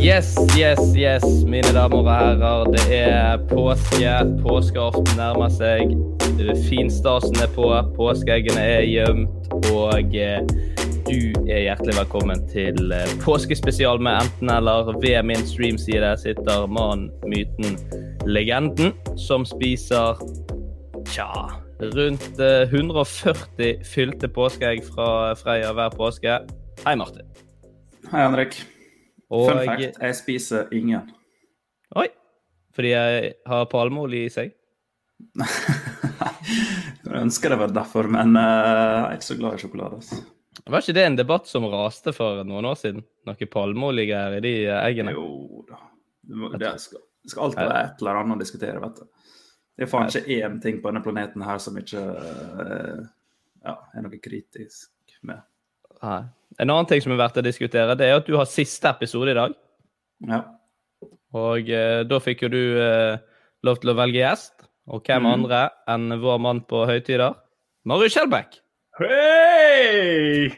Yes, yes, yes, mine damer og herrer. Det er påske. Påskeaften nærmer seg. Finstasen er på, påskeeggene er gjemt. Og eh, du er hjertelig velkommen til eh, påskespesial med enten-eller. Ved min streamside sitter mannen, myten, legenden, som spiser tja, rundt eh, 140 fylte påskeegg fra Freia hver påske. Hei, Martin. Hei, Henrik. Og Fun fact, jeg spiser ingen. Oi! Fordi jeg har palmeolje i seg? Jeg ønsker det var derfor, men uh, jeg er ikke så glad i sjokolade. altså. Var ikke det en debatt som raste for noen år siden? Noe palmeoljegreier i de eggene? Jo da. Det, skal, det skal alltid være et eller annet å diskutere, vet du. Det er faen ikke én ting på denne planeten her som ikke uh, ja, er noe kritisk med. Nei. En annen ting som er verdt å diskutere, det er at du har siste episode i dag. Ja. Og eh, da fikk jo du eh, lov til å velge gjest. Og hvem mm. andre enn vår mann på høytider? Marius Skjelbæk. Hei!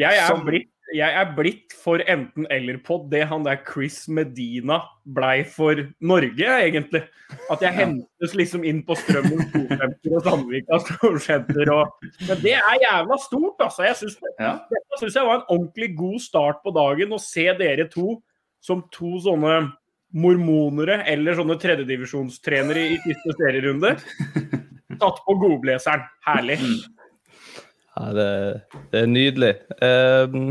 Jeg er, Som- blitt, jeg er blitt for enten-eller-pod det han der Chris Medina blei for Norge, egentlig. At jeg hentes liksom inn på Strømmen 250 og Sandvika storsenter og Men det er jævla stort, altså. Jeg synes, Ja. Dette syns jeg var en ordentlig god start på dagen. Å se dere to som to sånne mormonere eller sånne tredjedivisjonstrenere i siste serierunde. Tatt på godbleseren. Herlig. Ja, det, det er nydelig. Ehm,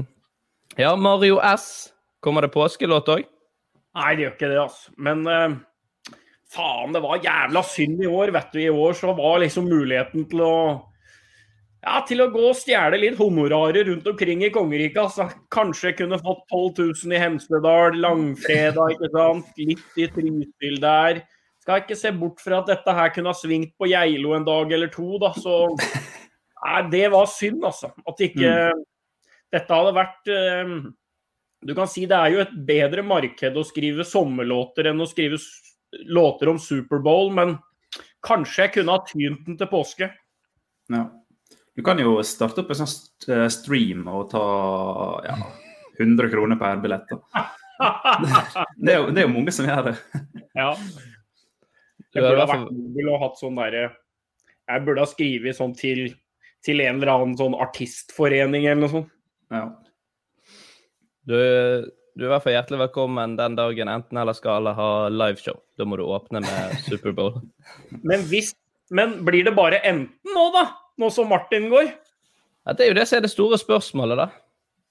ja, Mario S. Kommer det påskelåt òg? Nei, det gjør ikke det, altså. Men uh, faen, det var jævla synd i år, vet du. I år så var liksom muligheten til å ja, til å gå og stjele litt honorarer rundt omkring i kongeriket. Altså. Kanskje kunne fått 12 000 i Hemsedal, langfredag, ikke sant. Litt i Trysil der. Skal ikke se bort fra at dette her kunne ha svingt på Geilo en dag eller to, da. Så nei, det var synd, altså. At ikke Dette hadde vært eh, du kan si det er jo et bedre marked å skrive sommerlåter enn å skrive låter om Superbowl, men kanskje jeg kunne ha tynt den til påske. Ja. Du kan jo starte opp en sånn eh, stream og ta ja, 100 kroner per billett. Det er, jo, det er jo mange som gjør det. ja. Jeg burde ha vært mobil og hatt sånn derre Jeg burde ha skrevet sånn til, til en eller annen sånn artistforening eller noe sånt. Ja. Du, du er i hvert fall hjertelig velkommen den dagen enten eller skal alle ha liveshow. Da må du åpne med Superbowl. Men, hvis, men blir det bare enten nå, da? Nå som Martin går? Ja, det er jo det som er det store spørsmålet, da.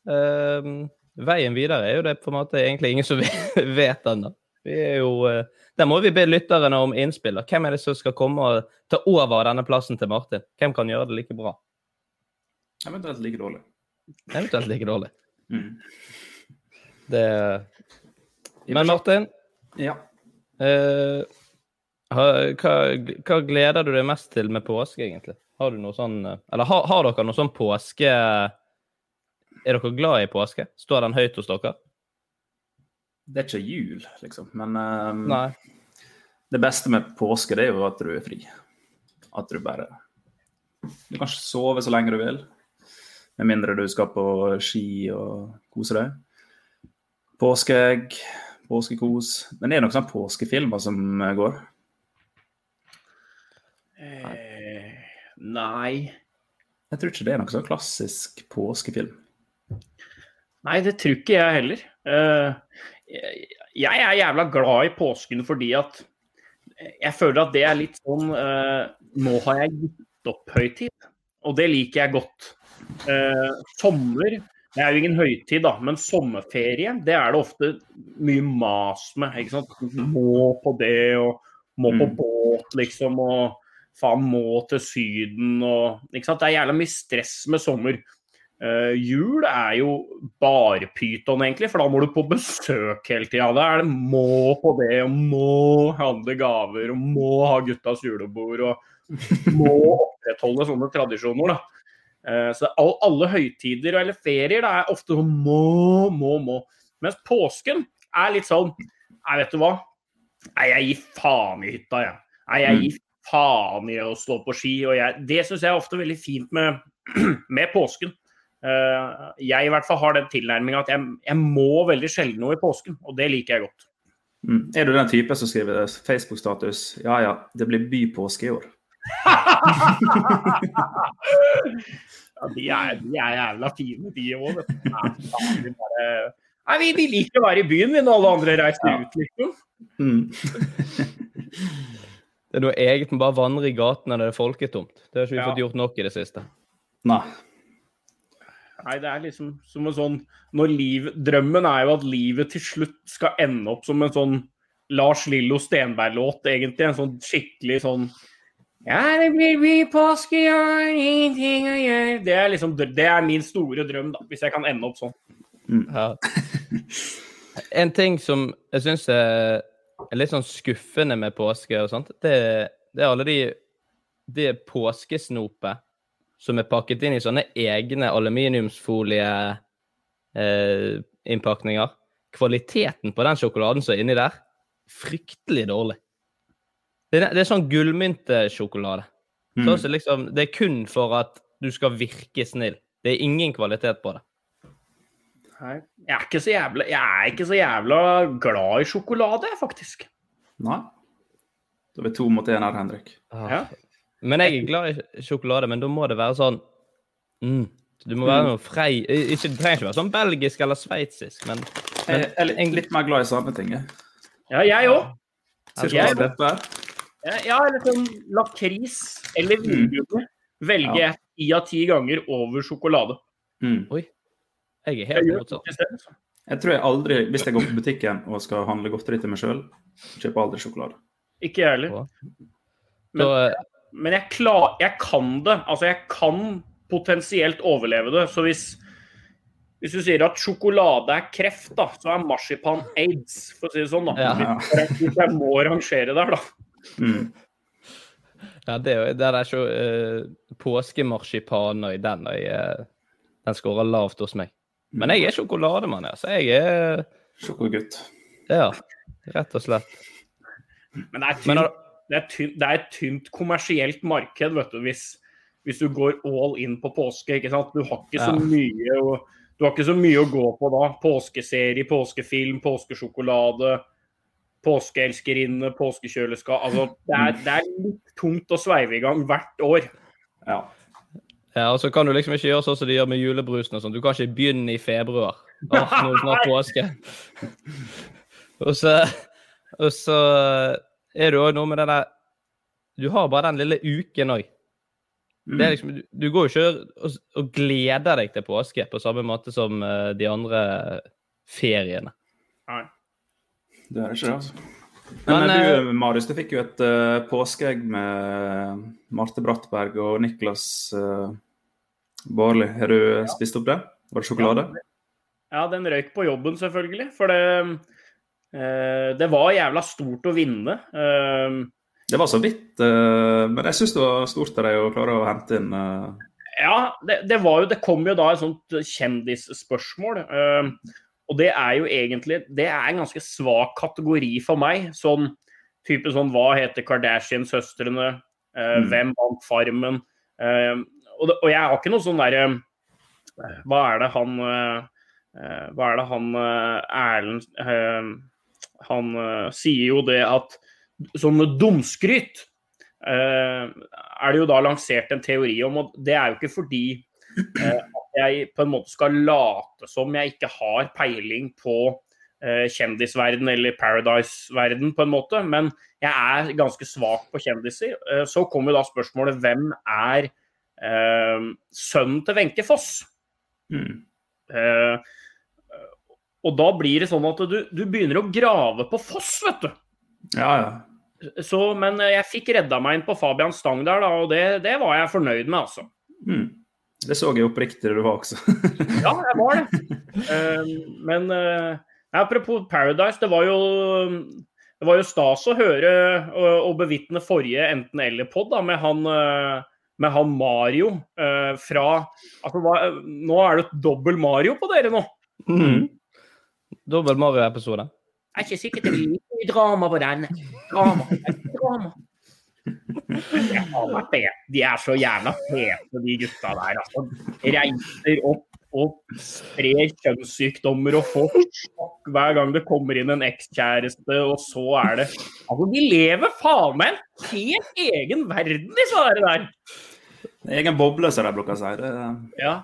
Ehm, veien videre er jo det på en måte egentlig ingen som vet ennå. Vi er jo, eh, Der må vi be lytterne om innspill. da. Hvem er det som skal komme og ta over denne plassen til Martin? Hvem kan gjøre det like bra? Eventuelt like dårlig. Eventuelt like dårlig. Mm. Det Men Martin, Ja. eh, hva, hva gleder du deg mest til med påske, egentlig? Har du noe sånn eh, Eller har, har dere noe sånn påske Er dere glad i påske? Står den høyt hos dere? Det er ikke jul, liksom. Men um, det beste med påske det er jo at du er fri. At du bare Du kan sove så lenge du vil. Med mindre du skal på ski og kose deg. Påskeegg, påskekos. Men det er noen sånne påskefilmer som går. Eh, nei. Jeg tror ikke det er noen sånn klassisk påskefilm. Nei, det tror ikke jeg heller. Eh, jeg- jeg er jævla glad i påsken fordi at jeg føler at det er litt sånn eh, Nå har jeg gitt opp høytid, og det liker jeg godt. Eh, sommer det er jo ingen høytid, da, men sommerferie det er det ofte mye mas med. ikke sant? Må på det, og må på Mm. båt, liksom, og faen må til Syden og ikke sant? Det er jævla mye stress med sommer. Eh, jul er jo bare pyton, egentlig, for da må du på besøk hele tida. Da er det må på det, og må handle gaver, og må ha guttas julebord, og må opprettholde sånne tradisjoner. da. Eh, så all, alle høytider eller ferier det er ofte sånn må, må, må. Mens påsken er litt sånn Nei, vet du hva. Nei, jeg gir faen i hytta, jeg. Nei, jeg gir faen i å stå på ski. Og jeg, det syns jeg er ofte veldig fint med, med påsken. Uh, jeg i hvert fall har den tilnærminga at jeg, jeg må veldig sjelden noe i påsken, og det liker jeg godt. Mm. Er du den type som skriver Facebook-status Ja ja, det blir bypåske i år. Ja, de er, de er jævla fine, de òg. Nei, vi, vi liker å være i byen vi, når alle andre reiser ut, liksom. Mm. Det er noe eget med bare å vandre i gatene når det er folketomt. Det har ikke vi Ja. fått gjort nok i det siste. Nei. Nei, det er liksom som en sånn når liv, Drømmen er jo at livet til slutt skal ende opp som en sånn Lars Lillo Stenberg-låt, egentlig. En sånn skikkelig sånn Ja, det blir bypåske i år, ingenting å gjøre Det er liksom Det er min store drøm, da, hvis jeg kan ende opp sånn. Ja. En ting som jeg syns er litt sånn skuffende med påske og sånt, det, det er alle de det påskesnopet som er pakket inn i sånne egne aluminiumsfolie-innpakninger. Kvaliteten på den sjokoladen som er inni der, fryktelig dårlig. Det er, det er sånn gullmyntesjokolade. Mm. Så som liksom, det er kun for at du skal virke snill. Det er ingen kvalitet på det. Nei. Jeg er ikke så jævla, jeg er ikke så jævla glad i sjokolade, faktisk. Nei. Da er vi to mot én her, Henrik. Ja. Men jeg er glad i sjokolade, men da må det være sånn mm, Du må være noe frei ikke, Det trenger ikke være sånn belgisk eller sveitsisk, men Jeg er litt, mer glad i Sametinget. ting. jeg. Ja, jeg òg. Sjokoladepepper. Ja, eller sånn lakris eller vingummi velger Ja. jeg ti av ti ganger over sjokolade. Mm. jeg er helt motsatt. Jeg tror jeg aldri, hvis jeg går på butikken og skal handle godteri til meg sjøl, kjøper aldri sjokolade. Ikke jeg heller. Men, Da, men jeg, klar, jeg kan det. Altså, jeg kan potensielt overleve det. Så hvis, hvis du sier at sjokolade er kreft, da, så er marsipan aids, for å si det sånn. da. Ja. Hvis jeg må rangere der, da. Mm. ja, det, er jo- det er ikke uh, påskemarsipaner i den, og jeg, eh, den skårer lavt hos meg. Men jeg er sjokolademann, altså. jeg er Sjokogutt. Ja, rett og slett. Men det er, tynt, Men har- det, er tynt, det er et tynt kommersielt marked, vet du, hvis, hvis du går all in på påske. ikke sant? Du har ikke så Ja. mye å, du har ikke så mye å gå på da. Påskeserie, påskefilm, påskesjokolade, påskeelskerinne, påskekjøleskap. Altså, det er, det er litt tungt å sveive i gang hvert år. Ja. Ja, og så kan du liksom ikke gjøre sånn som de gjør med julebrusen og sånn. Du kan ikke begynne i februar. Åh, nå er det snart påske. Og så, og så er det òg noe med det der Du har bare den lille uken òg. Det er liksom, du, du går jo ikke og, og gleder deg til påske på samme måte som eh, de andre feriene. Nei. Det er ikke det, altså. Men, Men, eh, du, Marius, du fikk jo et uh, påskeegg med Marte Brattberg og Niklas uh, Barli. Har du spist opp det? Var det sjokolade? Ja, den røyk på jobben, selvfølgelig. For det, uh, det var jævla stort å vinne. Uh, Det var så vidt, uh, men jeg syns det var stort av deg å klare å hente inn uh, ja, det, det var jo Det kom jo da et sånt kjendisspørsmål. Og det er jo egentlig Det er en ganske svak kategori for meg. Sånn type sånn Hva heter Kardashian-søstrene? Eh, Mm. Hvem vant Farmen? Eh, og, det, og jeg har ikke noe sånn derre Hva er det han eh, Hva er det han Erlend Han sier jo det at sånn dumskryt eh, er det jo da lansert en teori om, og det er jo ikke fordi at jeg på en måte skal late som jeg ikke har peiling på eh, kjendisverden eller Paradise-verden, på en måte, men jeg er ganske svak på kjendiser. Eh, så kommer da spørsmålet hvem er eh, sønnen til Wenche Foss? mm. Eh, og da blir det sånn at du, du begynner å grave på Foss, vet du. Ja, ja. Så, men eh, jeg fikk redda meg inn på Fabian Stang der, da, og det, det var jeg fornøyd med, altså. Mm. Det så jeg oppriktig du var også. Ja, jeg var det. Eh, men eh, apropos Paradise, det var jo det var jo stas å høre og, og bevitne forrige enten-eller-pod med han eh, med han Mario eh, fra altså, hva, Nå er det et dobbel Mario på dere nå. Mm. Dobbel Mario-episode. Jeg er ikke sikker det blir mye drama på den. Drama. drama. Jeg har vært det. De er så jævla fete, de gutta der. Altså. Reiser opp og sprer kjønnssykdommer og får sjokk hver gang det kommer inn en ekskjæreste, og så er det Altså, de lever faen meg en helt egen verden, disse der. der. Egen boble, som de bruker å si. Det, Ja.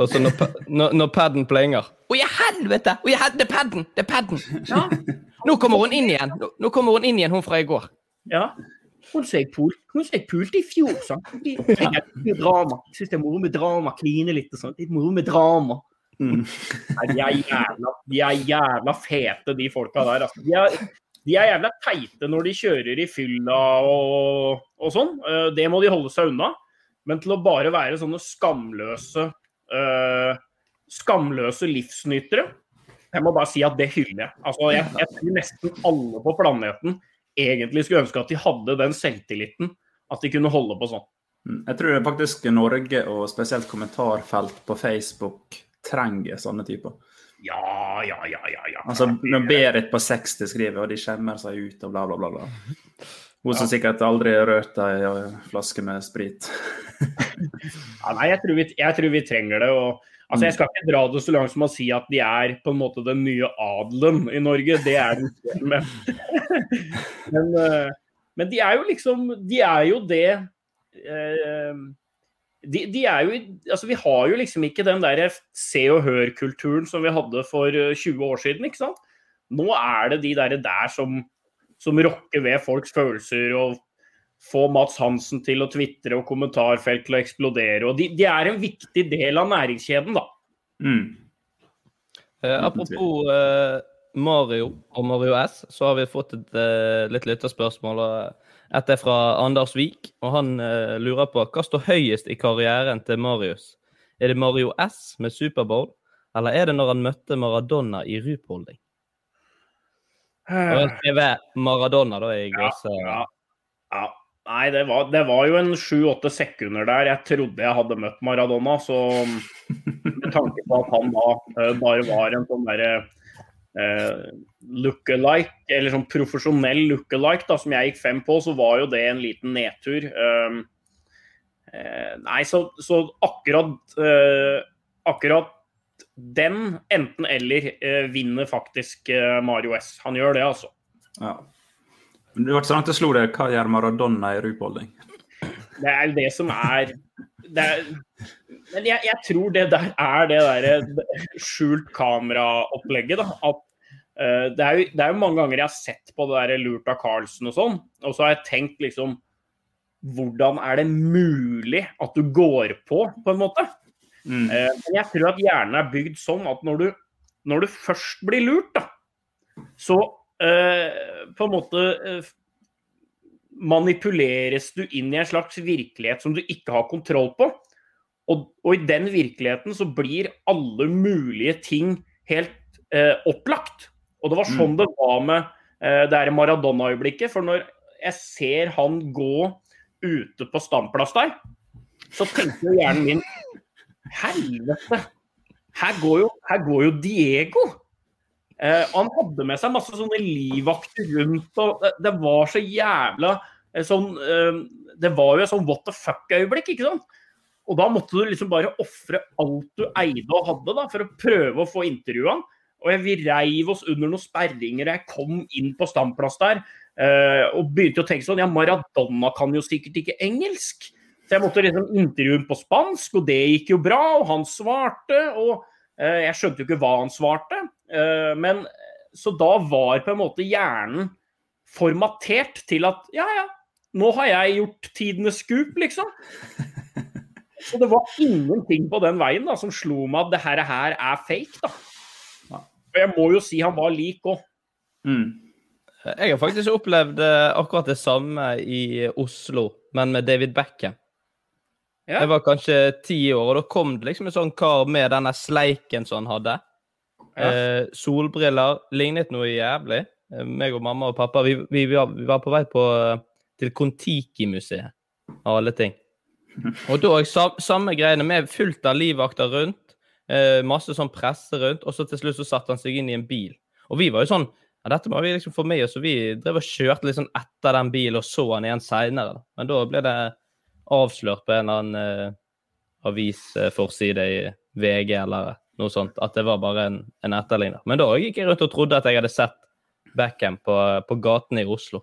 Og så når, når, når paden plinger Å, i helvete! Å, det er paden! Det er paden! Ja. Nå kommer hun inn igjen! Nå, nå kommer hun inn igjen, hun fra i går. ja. Hun som jeg pul- hun som jeg pulte i fjor, sant. De drama. Jeg syns det er moro med drama. Kline litt og sånt. Litt moro med drama. mm. Nei, de, er jævla, de er jævla fete, de folka der. Altså. De, er, de er jævla teite når de kjører i fylla og, og sånn. Eh, Det må de holde seg unna. Men til å bare være sånne skamløse uh, Skamløse livsnytere Jeg må bare si at det hyller jeg. Altså, jeg, jeg tror nesten alle på planeten egentlig skulle ønske at de hadde den selvtilliten. At de kunne holde på sånn. Mm. Jeg tror faktisk Norge, og spesielt kommentarfelt på Facebook, trenger sånne typer. Ja, ja, ja, ja. ja. Altså, når Berit på 60 skriver, og de skjemmer seg ut og bla, bla, bla. bla. Hun som sikkert aldri har rørt ei flaske med sprit. Ja, nei, jeg tror, vi, jeg tror vi trenger det. Og, altså, jeg skal ikke dra det så langt som å si at de er på en måte den nye adelen i Norge. Det er de ikke. Men, men, eh, men de er jo liksom De er jo det eh, de, de er jo, altså Vi har jo liksom ikke den der se og hør-kulturen som vi hadde for eh, 20 år siden. ikke sant? Nå er det de der, der som, som rokker ved folks følelser og få Mats Hansen til å tvitre og kommentarfelt til å eksplodere. og De, de er en viktig del av næringskjeden, da. Mm. Eh, apropos eh, Mario og Mario S, så har vi fått et eh, litt lytterspørsmål. og Et er fra Anders Vik, og han eh, lurer på hva står høyest i karrieren til Marius? Er det Mario S med Superbowl, eller er det når han møtte Maradona i Rupholding? Og jeg skrev Maradona, da, i også... Ja, ja. Nei, det var, det var jo en sju-åtte sekunder der jeg trodde jeg hadde møtt Maradona. Så med tanke på at han da eh, bare var en sånn derre uh, look-alike, eller sånn profesjonell look-alike, da, som jeg gikk fem på, så var jo det en liten nedtur. Eh, nei, så, så akkurat Akkurat den, enten-eller, vinner faktisk Mario S. Han gjør det, altså. Ja. Men Det var ikke sånn at jeg slo deg Hva gjør Maradona i Rupholding? Det er det som er, det er Men jeg, jeg tror det der er det derre skjult kameraopplegget, da. At uh, det, er jo, det er jo mange ganger jeg har sett på det der lurt av Carlsen og sånn, og så har jeg tenkt liksom Hvordan er det mulig at du går på, på en måte? Mm. Uh, Men jeg tror at hjernen er bygd sånn at når du, når du først blir lurt, da, så eh, på en måte eh, manipuleres du inn i en slags virkelighet som du ikke har kontroll på. Og, og i den virkeligheten så blir alle mulige ting helt eh, opplagt. Og det var sånn det var med eh, det her Maradona-øyeblikket. For når jeg ser han gå ute på standplass der, så tenker jo hjernen min Helvete! Her går jo, her går jo Diego! Eh, han hadde med seg masse sånne livvakter rundt, og det, det var så jævla eh, sånn eh, Det var jo et sånn what the fuck-øyeblikk, ikke sant? Og da måtte du liksom bare ofre alt du eide og hadde da, for å prøve å få intervjua han. Og vi reiv oss under noen sperringer. og Jeg kom inn på standplass der eh, og begynte å tenke sånn Ja, Maradona kan jo sikkert ikke engelsk. Så jeg måtte liksom intervjue ham på spansk, og det gikk jo bra. Og han svarte. Og eh, jeg skjønte jo ikke hva han svarte. Eh, men så da var på en måte hjernen formatert til at ja, ja, nå har jeg gjort tidenes skup, liksom. Så det var ingenting på den veien da, som slo meg at det her, her er fake. da. Og jeg må jo si han var lik òg. Mm. Jeg har faktisk opplevd eh, akkurat det samme i Oslo, men med David Beckham. Ja. Jeg var kanskje ti år, og da kom det liksom en sånn kar med denne sleiken som han hadde. Ja. Eh, solbriller. Lignet noe jævlig. Eh, meg og mamma og pappa vi, vi, vi, var, vi var på vei på, eh, til Kon-Tiki-museet, av alle ting. Og da òg samme greiene, med fullt av livvakter rundt. Eh, masse sånn presse rundt, og så til slutt så satte han seg inn i en bil. Og vi var jo sånn ja, Dette må vi liksom få med oss, og vi drev og kjørte litt sånn etter den bilen og så han igjen seinere. Men da ble det avslørt på en eller annen eh, avisforside i VG eller noe sånt, at det var bare en, en etterligner. Men da gikk jeg rundt og trodde at jeg hadde sett Beckham på, på gatene i Oslo.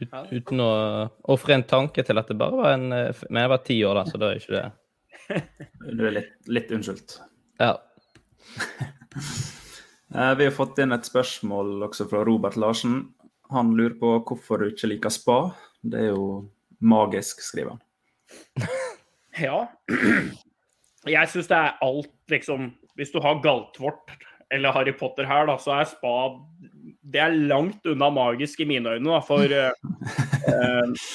Ut, uten å ofre en tanke til at det bare var en eh, Men jeg var ti år da, så da er ikke det Du er litt, litt unnskyldt. Ja. Eh, Vi har fått inn et spørsmål også fra Robert Larsen. Han lurer på hvorfor du ikke liker spa. Det er jo magisk, skriver han. Ja. Jeg syns det er alt, liksom Hvis du har Galtvort eller Harry Potter her, da, så er spa Det er langt unna magisk i mine øyne, da, for eh, eh,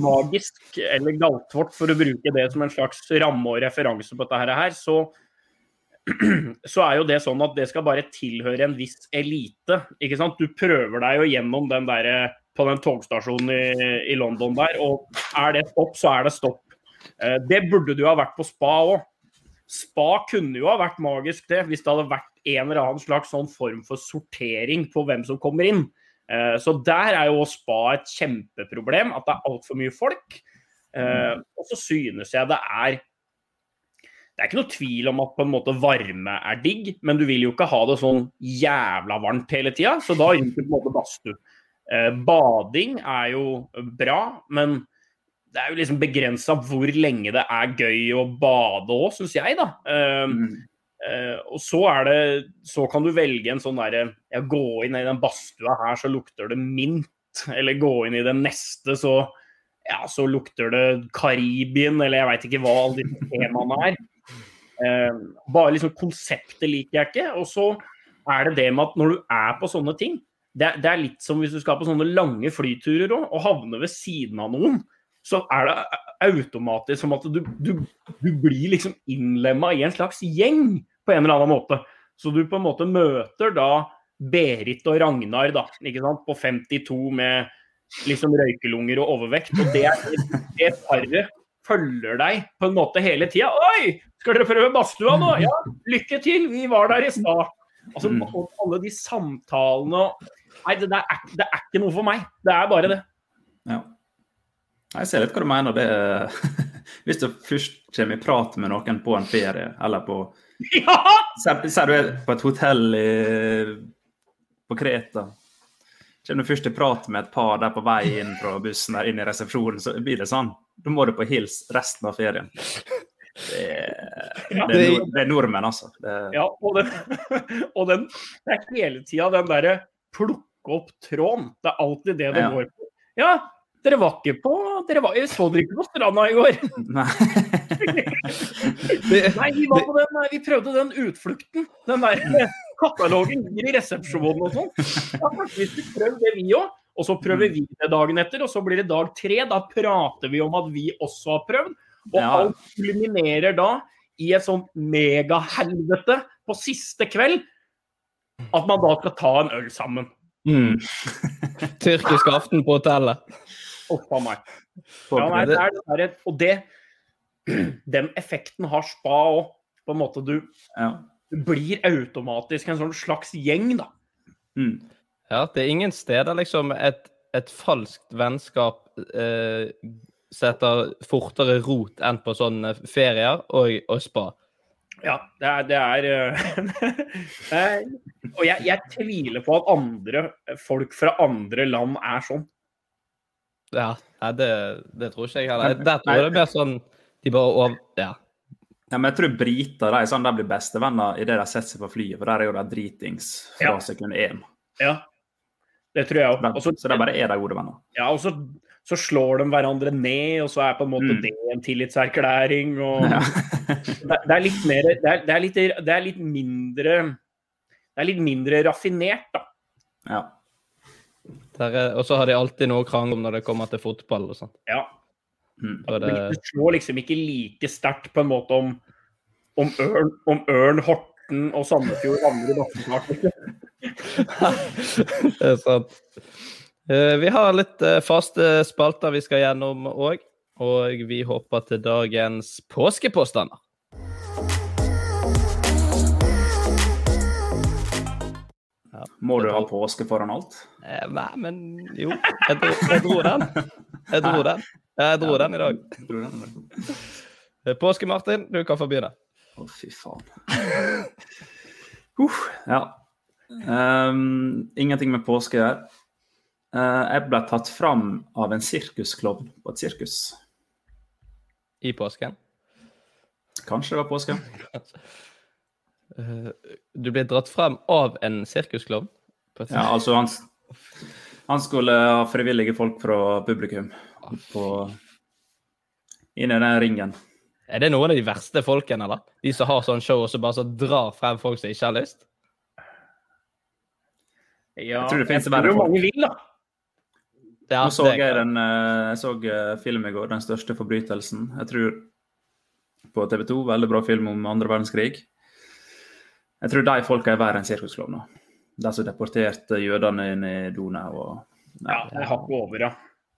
magisk, eller galtvort, for å bruke det som en slags ramme og referanse på dette her, så, så er jo det sånn at det skal bare tilhøre en viss elite. ikke sant? Du prøver deg jo gjennom den der, på den togstasjonen i, i London der, og er det stopp, så er det stopp. Eh, det burde du ha vært på spa òg. Spa kunne jo ha vært magisk, det, hvis det hadde vært en eller annen slags sånn form for sortering på hvem som kommer inn. Eh, så der er jo spa et kjempeproblem, at det er altfor mye folk. Eh, og så synes jeg det er Det er ikke noe tvil om at på en måte varme er digg, men du vil jo ikke ha det sånn jævla varmt hele tida, så da ryker på en måte badstue. Eh, bading er jo bra, men det er jo liksom begrensa hvor lenge det er gøy å bade òg, syns jeg, da. Mm. Uh, og så er det Så kan du velge en sånn derre ja, Gå inn i den badstua her, så lukter det mint. Eller gå inn i den neste, så ja, så lukter det Karibien, eller jeg veit ikke hva alle disse temaene er. Uh, bare liksom konseptet liker jeg ikke. Og så er det det med at når du er på sånne ting det, det er litt som hvis du skal på sånne lange flyturer òg, og havner ved siden av noen så er det automatisk som at du, du, du blir liksom innlemma i en slags gjeng på en eller annen måte. Så du på en måte møter da Berit og Ragnar da, ikke sant, på 52 med liksom røykelunger og overvekt. Og det, det paret følger deg på en måte hele tida. Oi, skal dere prøve badstua nå? Ja, lykke til, vi var der i stad. Altså, mm. alle de samtalene Nei, det, det, er, det er ikke noe for meg. Det er bare det. Jeg ser litt hva du mener. Det hvis du først kommer i prat med noen på en ferie, eller på ja! Sier du er på et hotell i, på Kreta. Kommer du først i prat med et par der på vei inn fra bussen der inn i resepsjonen, så blir det sånn. Da må du på hils resten av ferien. Det er, ja, det er, det er nordmenn, altså. Det... Ja, og den, og den Det er hele tida den derre plukke opp tråden. Det er alltid det det ja. går på. Ja, dere var ikke på dere var, Jeg Så dere ikke på stranda i går? Nei. nei, vi var på den, vi prøvde den utflukten. Den der katalogen ligger i resepsjonen og sånn. Ja, hvis vi prøver det, vi òg. Og så prøver vi det dagen etter, og så blir det dag tre. Da prater vi om at vi også har prøvd. Og ja. alt kulminerer da i et sånt megahelvete på siste kveld. At man da skal ta en øl sammen. Mm. Tyrkisk aften på hotellet. Uff a meg. Ja, nei, det er det er, og det Den effekten har spa òg. På en måte du, ja. du, blir automatisk en sånn slags gjeng, da. Mm. Ja, det er ingen steder liksom et, et falskt vennskap eh, setter fortere rot enn på sånne ferier og, og spa. Ja, det er, det er, eh, Og jeg, jeg, tviler på at andre folk fra andre land er sånn. Ja, det, det tror ikke jeg heller. Der tror jeg det er mer sånn de bare over... Ja. Ja, men jeg tror briter de, sånn, de blir bestevenner idet de setter seg på flyet, for der er jo de dritings fra ja. sekund én. Ja, det tror jeg òg. Så de bare er de gode venner. Ja, og så, så, slår de hverandre ned, og så er på en måte mm. det en tillitserklæring. Og... Ja. det, det, er litt mer det er, det er, litt, det er litt mindre Det er litt mindre raffinert, da. Ja. Og så har de alltid noe krangel om når det kommer til fotball og sånt. Ja. Mm. Det... det slår liksom ikke like sterkt på en måte om, om, Ørn, om Ørn, Horten og Sandefjord andre bassesnart. det er sant. Eh, vi har litt eh, faste spalter vi skal gjennom òg, og vi håper til dagens påskepåstander. Må du ha påske foran alt? Eh, nei, men jo. Jeg dro, jeg dro den. Jeg dro den. Jeg dro den i dag. Eh, påske, Martin. Du kan få begynne. Å, fy faen. Uh, ja. Um, ingenting med påske her. Uh, jeg ble tatt fram av en sirkusklovn på et sirkus. I påsken? Kanskje det var påsken. Uh, du ble dratt frem av en sirkusklovn? Ja, altså han, han, skulle ha frivillige folk fra publikum på, inn i den ringen. Er det noen av de verste folkene, eller? De som har sånn show og så bare så drar frem folk som ikke har lyst? Ja, Jeg tror det finnes verre folk. mange vil, da. Ja, Nå så det- jeg den eh, jeg så eh, film i går, 'Den største forbrytelsen'. Jeg tror På TV 2. Veldig bra film om andre verdenskrig. Jeg tror de folka er verre enn sirkusklovner. De som deporterte jødene inn i Donau og Ja, det har hakket over, ja.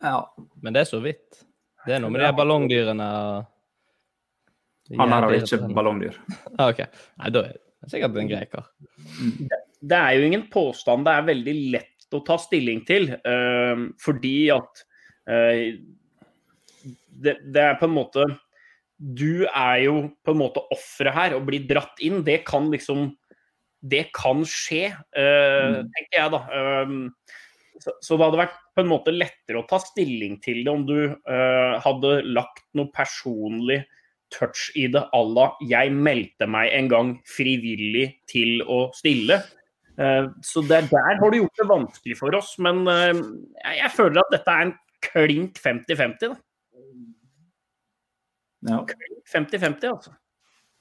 Ja. Men det er så vidt. Det er noe med de ballongdyrene Han her har ikke irriterende. ballongdyr. Ah, OK. Nei, da er det sikkert en greker. Det er jo ingen påstand det er veldig lett å ta stilling til, eh, fordi at eh, det, det er på en måte Du er jo på en måte offeret her og blir dratt inn. Det kan liksom Det kan skje, eh, tenker jeg, da. Um, så, så det hadde vært på en måte lettere å ta stilling til det om du eh, hadde lagt noe personlig touch i det à la 'jeg meldte meg en gang frivillig til å stille'. Uh, Så der, der har du gjort det vanskelig for oss, men jeg, jeg føler at dette er en klink 50-50. da. Ja. 50-50, altså.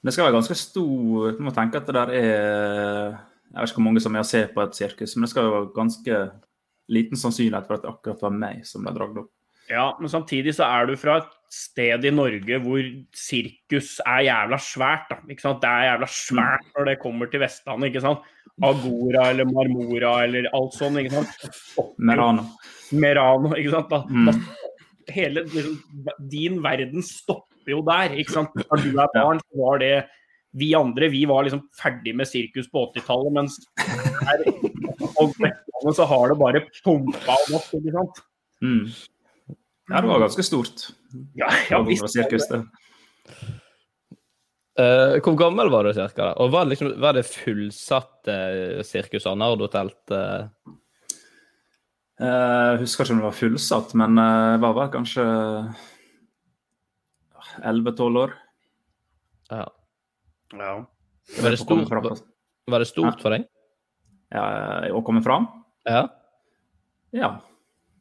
Det skal være ganske stor Du må tenke at det der er Jeg vet ikke hvor mange som er og ser på et sirkus, men det skal jo være ganske liten sannsynlighet for at det akkurat var meg som ble dratt opp. Ja, men samtidig så er du fra et sted i Norge hvor sirkus er jævla svært. da, ikke sant? Det er jævla svært når det kommer til Vestlandet. ikke sant? Agora eller Marmora eller alt sånt, ikke sant? Merano. Merano, ikke sant? Da, Mm. da, hele liksom, din verden stopper jo der. ikke sant? Når du er barn, så var det Vi andre vi var liksom ferdig med sirkus på 80-tallet, mens her og Vestlandet så har det bare pumpa og gått. ikke sant? Mm. Ja, det var ganske stort. Ja, ja visst. sirkus, det. Uh, hvor gammel var du cirka? da? Og var det, liksom, var det fullsatt uh, sirkus av Nardo-telt? eh? Eh, Jeg husker ikke om det var fullsatt, men det var vel kanskje 11-12 år. ja. Ja. Var det stort, var, det stort for deg? Ja, å komme fram? Ja. Ja.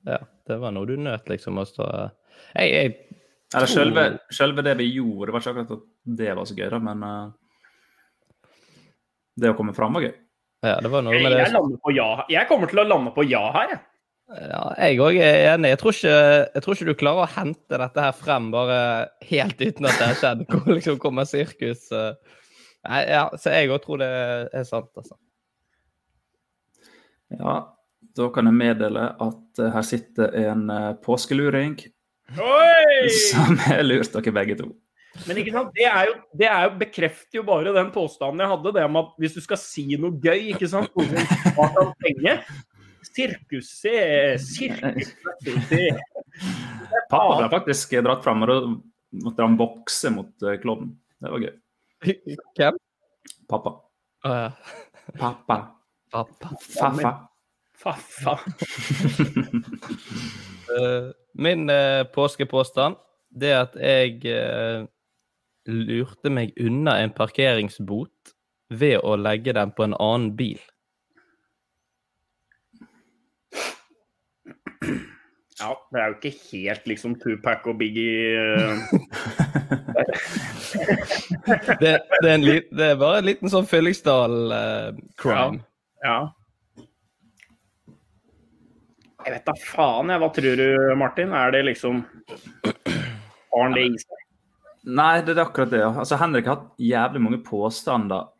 ja. Det var noe du nøt, liksom, å stå jeg, jeg, Eller selve, selve det vi gjorde, det var ikke akkurat at det var så gøy, da, men uh, det å komme fram var gøy. Ja, det var noe Jeg, med det jeg, på ja. jeg kommer til å lande på ja her, jeg. Ja, jeg òg er enig. Jeg tror, ikke, jeg tror ikke du klarer å hente dette her frem bare helt uten at det har skjedd. Hvor liksom kommer sirkus eh. Nei, ja, Så jeg òg tror det er sant, altså. Ja, da kan jeg meddele at eh, her sitter en eh, påskeluring Oi! som har lurt dere begge to. Men ikke sant? Det, er jo, det er jo, bekrefter jo bare den påstanden jeg hadde, det om at hvis du skal si noe gøy, ikke sant tar kan penge Sirkus, se, sirkus. Pappa ble faktisk dratt fram, og da måtte han bokse mot uh, klovnen. Det var gøy. Hvem? Pappa. Uh, ja. Pappa. Pappa. Faffa. Faffa. Eh, min eh, påskepåstand det er at jeg eh, lurte meg unna en parkeringsbot ved å legge den på en annen bil. Ja, det er jo ikke helt liksom Tupac og Biggie eh, Det, det, er, en li, det er bare en liten sånn Fyllingsdal-crime. Ja. Jeg vet da faen, jeg. Hva tror du, Martin? Er det liksom Har han det i seg? Nei, det er akkurat det. Altså, Henrik har hatt jævlig mange påstander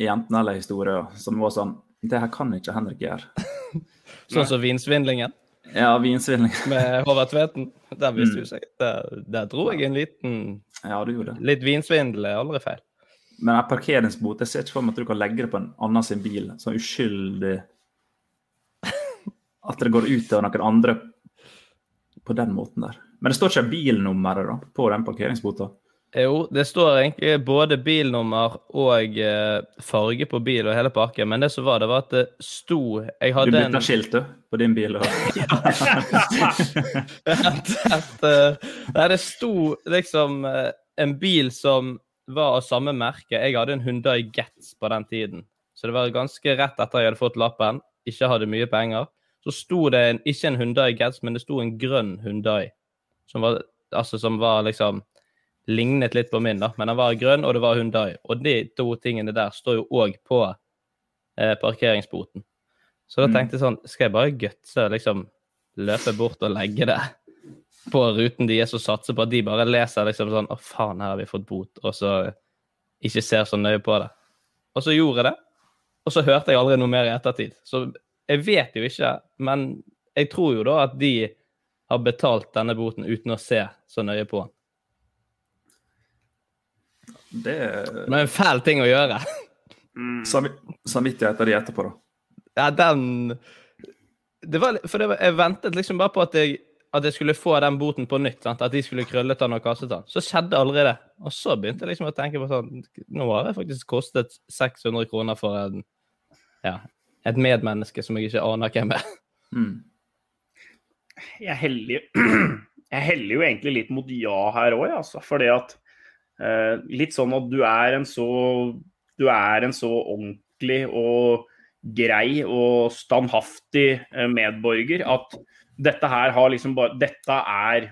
i enten eller historier som var sånn Det her kan ikke Henrik gjøre. Sånn som vinsvindlingen Ja, vinsvindling. med Håvard Tveten. Der visste Mm. seg. Der, der dro jeg en liten Ja, du gjorde det. Litt vinsvindel er aldri feil. Men en parkeringsbot Jeg ser ikke for meg at du kan legge det på en annen sin bil, sånn uskyldig At det går ut over noen andre på den måten der. Men det står ikke bilnummeret da, på den parkeringsbota. Jo, det står egentlig både bilnummer og eh, farge på bil og hele pakken, men det som var, det var at det sto Jeg Du hadde en bytter skilt du, på din bil. At, at, eh, Nei, det sto liksom eh, en bil som var av samme merke. Jeg hadde en Hyundai Getz på den tiden. Så det var ganske rett etter jeg hadde fått lappen, ikke hadde mye penger. Så sto det en, ikke en Hyundai Getz, men det sto en grønn Hyundai. Som var, altså, som var liksom lignet litt på min, da, men den var grønn, og det var Hundai. Og de to tingene der står jo òg på eh, parkeringsboten. Så da Mm. tenkte jeg sånn, skal jeg bare gutse, liksom løpe bort og legge det på ruten deres og satse på at de bare leser liksom sånn Å, faen, her har vi fått bot, og så ikke ser så nøye på det. Og så gjorde jeg det, og så hørte jeg aldri noe mer i ettertid. Så jeg vet jo ikke, men jeg tror jo da at de har betalt denne boten uten å se så nøye på den. Det Men det er en fæl ting å gjøre. Samvittighet Samvittigheten din etterpå, da. Ja, den det var, For det var, jeg ventet liksom bare på at jeg, at jeg skulle få den boten på nytt. Sant? At de skulle krøllet den og kastet den. Så skjedde aldri det. Og så begynte jeg liksom å tenke på sånn Nå har jeg faktisk kostet 600 kroner for en, ja, et medmenneske som jeg ikke aner hvem er. Mm. jeg heller, jeg heller jo egentlig litt mot ja her òg, altså. Fordi at Litt sånn at du er en så Du er en så ordentlig og grei og standhaftig eh, medborger at dette her har liksom bare Dette er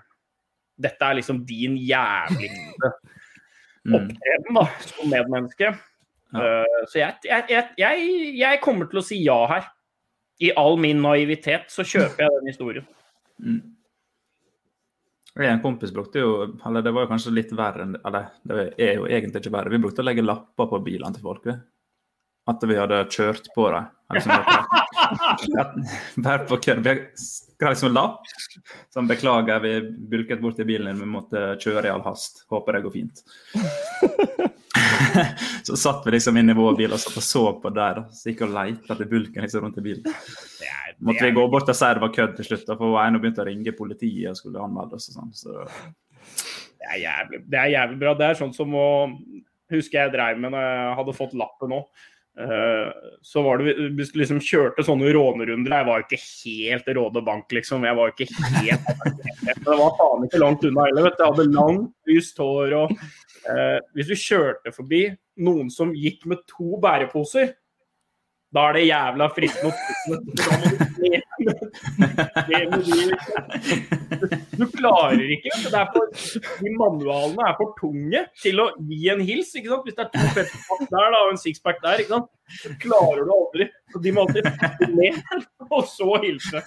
Dette er liksom din jævligste Mm. opptreden da, som medmenneske. Ja. så jeg, jeg, jeg, jeg, jeg kommer til å si ja her. I all min naivitet så kjøper jeg den historien. En kompis brukte jo Eller det var jo kanskje litt verre enn Eller det er jo egentlig ikke verre. Vi brukte å legge lapper på bilene til folk. At vi hadde kjørt på dem. Bare på kødd. Vi skrev liksom lapp som beklager, vi bulket bort i bilen din, vi måtte kjøre i all hast. Håper det går fint. så satt vi liksom inne i vår bil og satt og så på der, da. så gikk og lette etter bulken liksom rundt i bilen. Måtte vi gå bort og si det var kødd til slutt, da, for ene begynte å ringe politiet og skulle anmelde oss og sånn. Så Det er, jævlig, det er jævlig bra. Det er sånn som å Husker jeg dreiv med når jeg hadde fått lappen nå. Eh, så var det du liksom kjørte sånne rånerunder Jeg var ikke helt Råde Bank, liksom. Jeg var ikke helt det var faen ikke langt unna heller. vet du. Jeg hadde langt, lyst hår og eh, Hvis du kjørte forbi noen som gikk med to bæreposer da er det jævla fristende du klarer ikke. For, de manualene er for tunge til å gi en hils. Hvis det er to petterpack der da, og en sixpack der, så klarer du aldri. Så de må alltid pakke ned, og så hilse.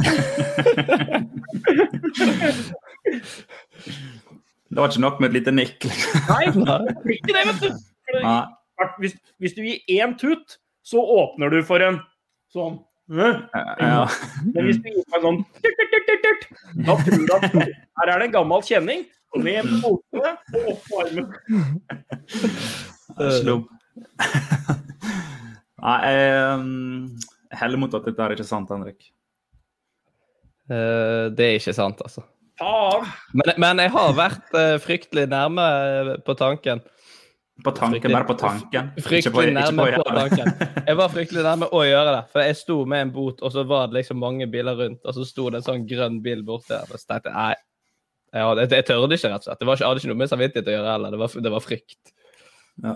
Det var ikke nok med et lite nikk. liksom. Nei, det blir ikke det, vet du. Det- Hvis, hvis du gir én tut, så åpner du for en sånn Ja. Men hvis du gir meg sånn turt, turt, turt, tut, tut, Da tror du at her er det en gammel kjenning. Ned med fotene og opp på armen. Nei, jeg, um, heller mot at dette er ikke sant, Henrik. Eh, det er ikke sant, altså. Faen! Men, men jeg har vært uh, fryktelig nærme eh, på tanken. På tanken, bare på tanken. Ikke på- Fryktelig ikke nærme på på, tanken. Jeg var fryktelig nærme å gjøre det. For jeg sto med en bot, og så var det liksom mange biler rundt, og så sto det en sånn grønn bil borti der. Og så tenkte jeg nei, jeg, hadde, jeg, jeg tørde ikke, rett og slett. Det var ikke, jeg hadde ikke noe med samvittighet å gjøre heller. Det var, det var frykt. Ja.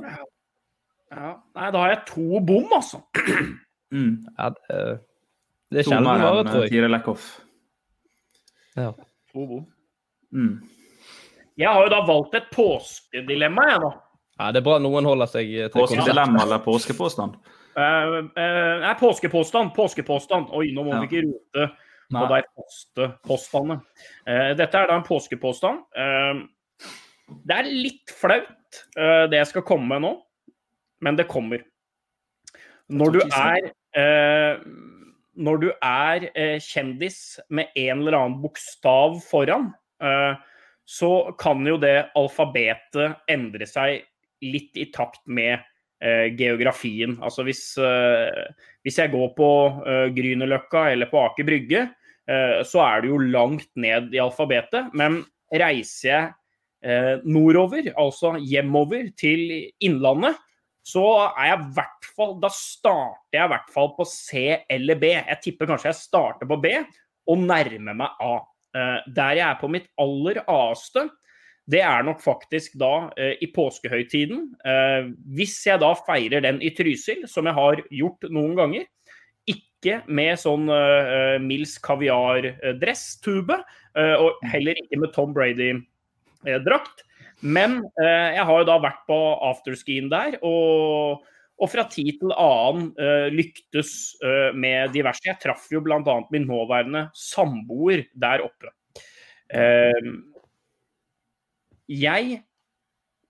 Ja. Nei, da har jeg to bom, altså. Mm. Ja, det, det er sjelden vare, tror jeg. Tiril Eckhoff. Ja. To bom. Mm. Jeg har jo da valgt et påskedilemma, jeg nå. ja, det er bra noen holder seg eh, til Påskedilemma eller påskepåstand? Uh, uh, nei, påskepåstand. Påskepåstand. Oi, nå må Ja. vi ikke rote på de poste, påstandene. Eh, dette er da en påskepåstand. Uh, det er litt flaut, uh, det jeg skal komme med nå, men det kommer. Når du er eh, Når du er eh, kjendis med en eller annen bokstav foran, eh, så kan jo det alfabetet endre seg litt i takt med eh, geografien. Altså hvis, hvis jeg går på Grünerløkka eller på Aker Brygge, så er det jo langt ned i alfabetet. Men reiser jeg nordover, altså hjemover til Innlandet, så er jeg hvert fall Da starter jeg i hvert fall på C eller B. Jeg tipper kanskje jeg starter på B og nærmer meg A. Eh, der jeg er på mitt aller A-ste, det er nok faktisk da eh, i påskehøytiden. Eh, hvis jeg da feirer den i Trysil, som jeg har gjort noen ganger, ikke med sånn uh, Mills kaviar-dress-tube, og heller ikke med Tom Brady-drakt. Men eh, jeg har jo da vært på afterskien der, og, og fra tid til annen eh, lyktes eh, med diverse. Jeg traff jo bl.a. min nåværende samboer der oppe. Eh, jeg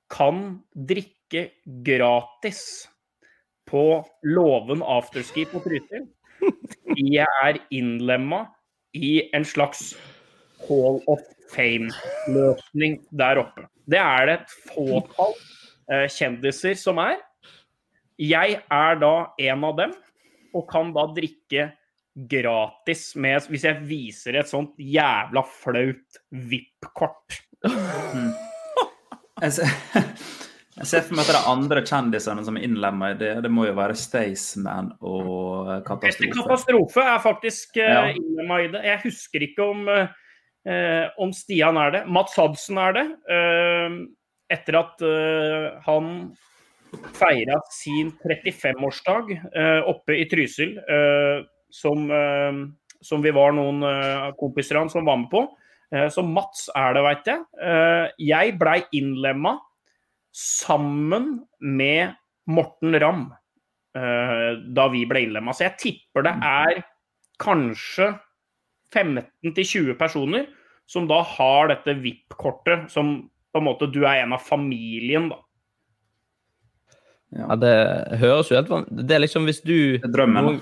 kan drikke gratis på låven afterski på Trysil. Jeg er innlemma i en slags Hall of Fame-løsning der oppe. Det er det et fåtall eh, kjendiser som er. Jeg er da en av dem, og kan da drikke gratis med Hvis jeg viser et sånt jævla flaut VIP-kort. Mm. Jeg jeg ser for meg at det er andre kjendisene som er innlemma i det, det må jo være Staysman og Katastrofe. Katastrofe er faktisk uh, Ja. innlemma i det. Jeg husker ikke om, eh, om Stian er det. Mats Hadsen er det. Eh, etter at eh, han feira sin 35-årsdag eh, oppe i Trysil, eh, som, eh, som vi var noen eh, kompiser av som var med på. Eh, så Mats er det, veit jeg. Eh, jeg blei innlemma sammen med Morten Ramm eh, da vi ble innlemma. Så jeg tipper det er kanskje 15-20 personer som da har dette VIP-kortet, som på en måte du er en av familien, da. Ja, det høres jo helt vanlig Det er liksom hvis du Drømmen.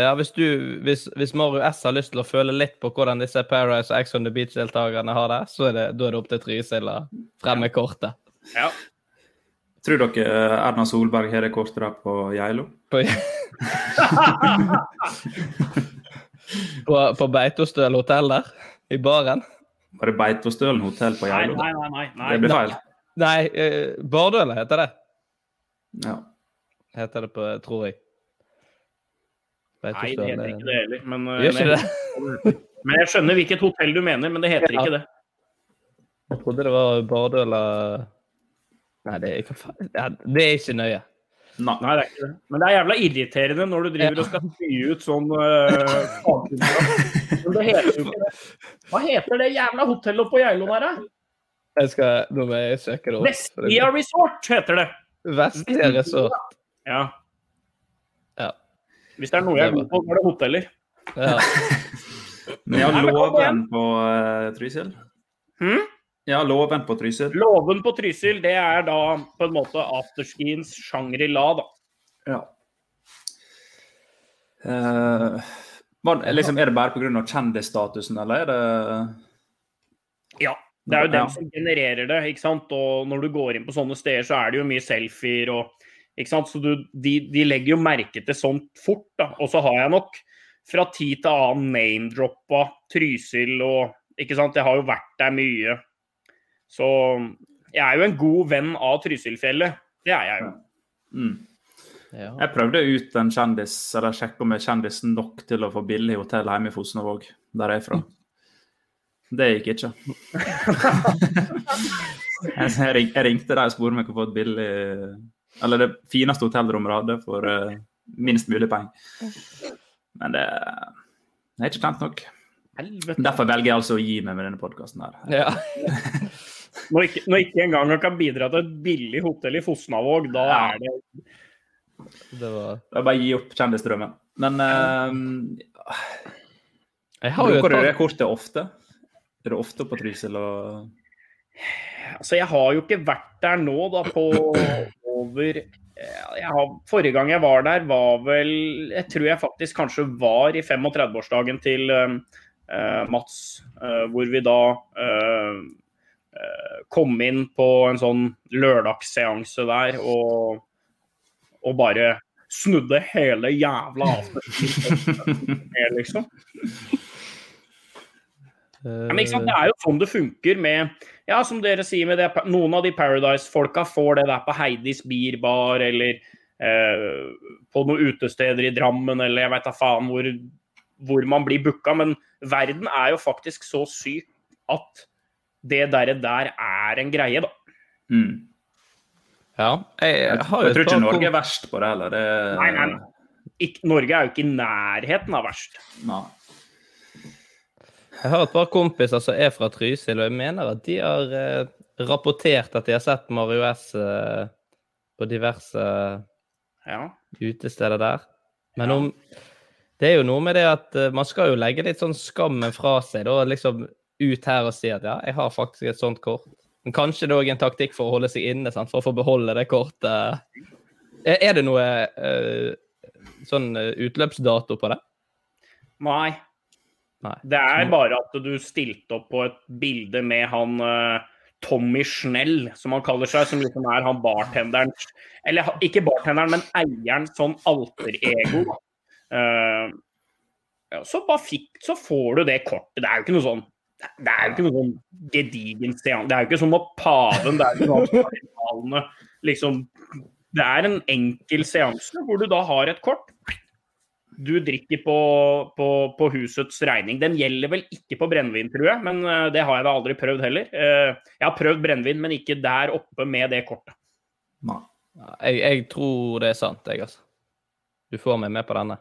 Ja, hvis du Hvis, hvis Mario S har lyst til å føle litt på hvordan disse Paradise og X on the Beach-deltakerne har det, så er det, da er det opp til Trysil å fremme kortet. Ja. Tror dere Erna Solberg har det kortet der på Geilo? På, på, på Beitostøl hotell der, i baren. Var det Beitostølen hotell på Geilo? nei, nei. nei, nei. Det blir feil. Nei, nei Bardøla heter det. Ja. Heter det på, tror jeg. Nei, det heter ikke det heller. Men, eh, ikke det? men jeg skjønner hvilket hotell du mener, men det heter Ja. ikke det. Jeg trodde det var Bardøla Nei, det er, ikke, det er ikke nøye. Nei. Nei, det er ikke det. Men det er jævla irriterende når du driver og skal spy ut sånn uh. Men det heter jo ikke det. Hva heter det jævla hotellet på Geilo der, da? Jeg skal, nå må jeg søke det opp. Vestlia Resort heter det. Vestia Resort. Ja. Ja. Hvis det er noe jeg er god på, så er det hoteller. Ja. Men jeg har igjen. på uh, Trysil. Hm? Ja, låven på Trysil. Låven på Trysil, det er da på en måte afterskiens Shangri-La, da. Ja. Uh, var, det- liksom, er det bare pga. kjendisstatusen, eller er det Ja. Det er jo den som genererer det. ikke sant? Og når du går inn på sånne steder, så er det jo mye selfier og ikke sant? Så du, de, de legger jo merke til sånt fort. da. Og så har jeg nok fra tid til annen name-droppa Trysil og ikke sant? Jeg har jo vært der mye. Så jeg er jo en god venn av Trysilfjellet. Det er jeg jo. mm. Ja. Jeg prøvde ut en kjendis, eller sjekka om jeg er kjendis nok til å få billig hotell hjemme i Fosnavåg, der jeg er fra. Det gikk ikke. jeg, ringte dem og spurte om jeg kunne få et billig Eller det fineste hotellrommet jeg hadde, for eh, minst mulig penger. Men det, det er ikke kjent nok. Helvete. Derfor velger jeg altså å gi meg med denne podkasten her. Ja. Når ikke, når ikke engang han kan bidra til et billig hotell i Fosnavåg, da Ja. er det Det var Jeg bare gi opp kjendisdrømmen. Men uh, Jeg har Bruker du det kortet ofte? Er du ofte på Trysil og Altså, jeg har jo ikke vært der nå, da, på over jeg har, Forrige gang jeg var der, var vel Jeg tror jeg faktisk kanskje var i 35-årsdagen til eh, eh, Mats, uh, hvor vi da eh, eh, inn på en sånn lørdagsseanse der og, og bare snudde hele jævla aften. liksom. Men ikke sant? Det er jo sånn det funker med Ja, som dere sier, med det, noen av de Paradise-folka får det der på Heidis Bierbar eller eh, på noen utesteder i Drammen eller jeg veit da faen hvor, hvor man blir booka. Men verden er jo faktisk så syk at det derre der er en greie, da. mm. Ja. Jeg, Jeg, har jo jeg tror ikke Norge er verst på det heller. Det, Nei, nei, nei. Ik Norge er jo ikke i nærheten av verst. Nei. Jeg har et par kompiser som er fra Trysil, og jeg mener at de har eh, rapportert at de har sett Mario S eh, på diverse Ja. utesteder der. Men om Det er jo noe med det at eh, man skal jo legge litt sånn skammen fra seg, da, liksom ut her og si at ja, jeg har faktisk et sånt kort. Men kanskje det er òg en taktikk for å holde seg inne, sant? for å få beholde det kortet. Er, er det noe eh, sånn eh, utløpsdato på det? Nei. Nei. Det er bare at du stilte opp på et bilde med han eh, Tommy Schnell, som han kaller seg, som liksom er han bartenderen Eller ikke bartenderen, men eieren, sånn alter-ego. Ja, så bare fikk Så får du det kortet. Det er jo ikke noe sånn det er jo ikke noe sånn gedigen seanse. Det er jo ikke som at paven Det er sånn liksom Det er en enkel seanse hvor du da har et kort. Du drikker på, på, på husets regning. Den gjelder vel ikke på brennevin, tror jeg, men eh, det har jeg da aldri prøvd heller. Eh, Jeg har prøvd brennevin, men ikke der oppe med det kortet. Nei. Jeg, jeg tror det er sant, jeg, altså. Du får meg med på denne.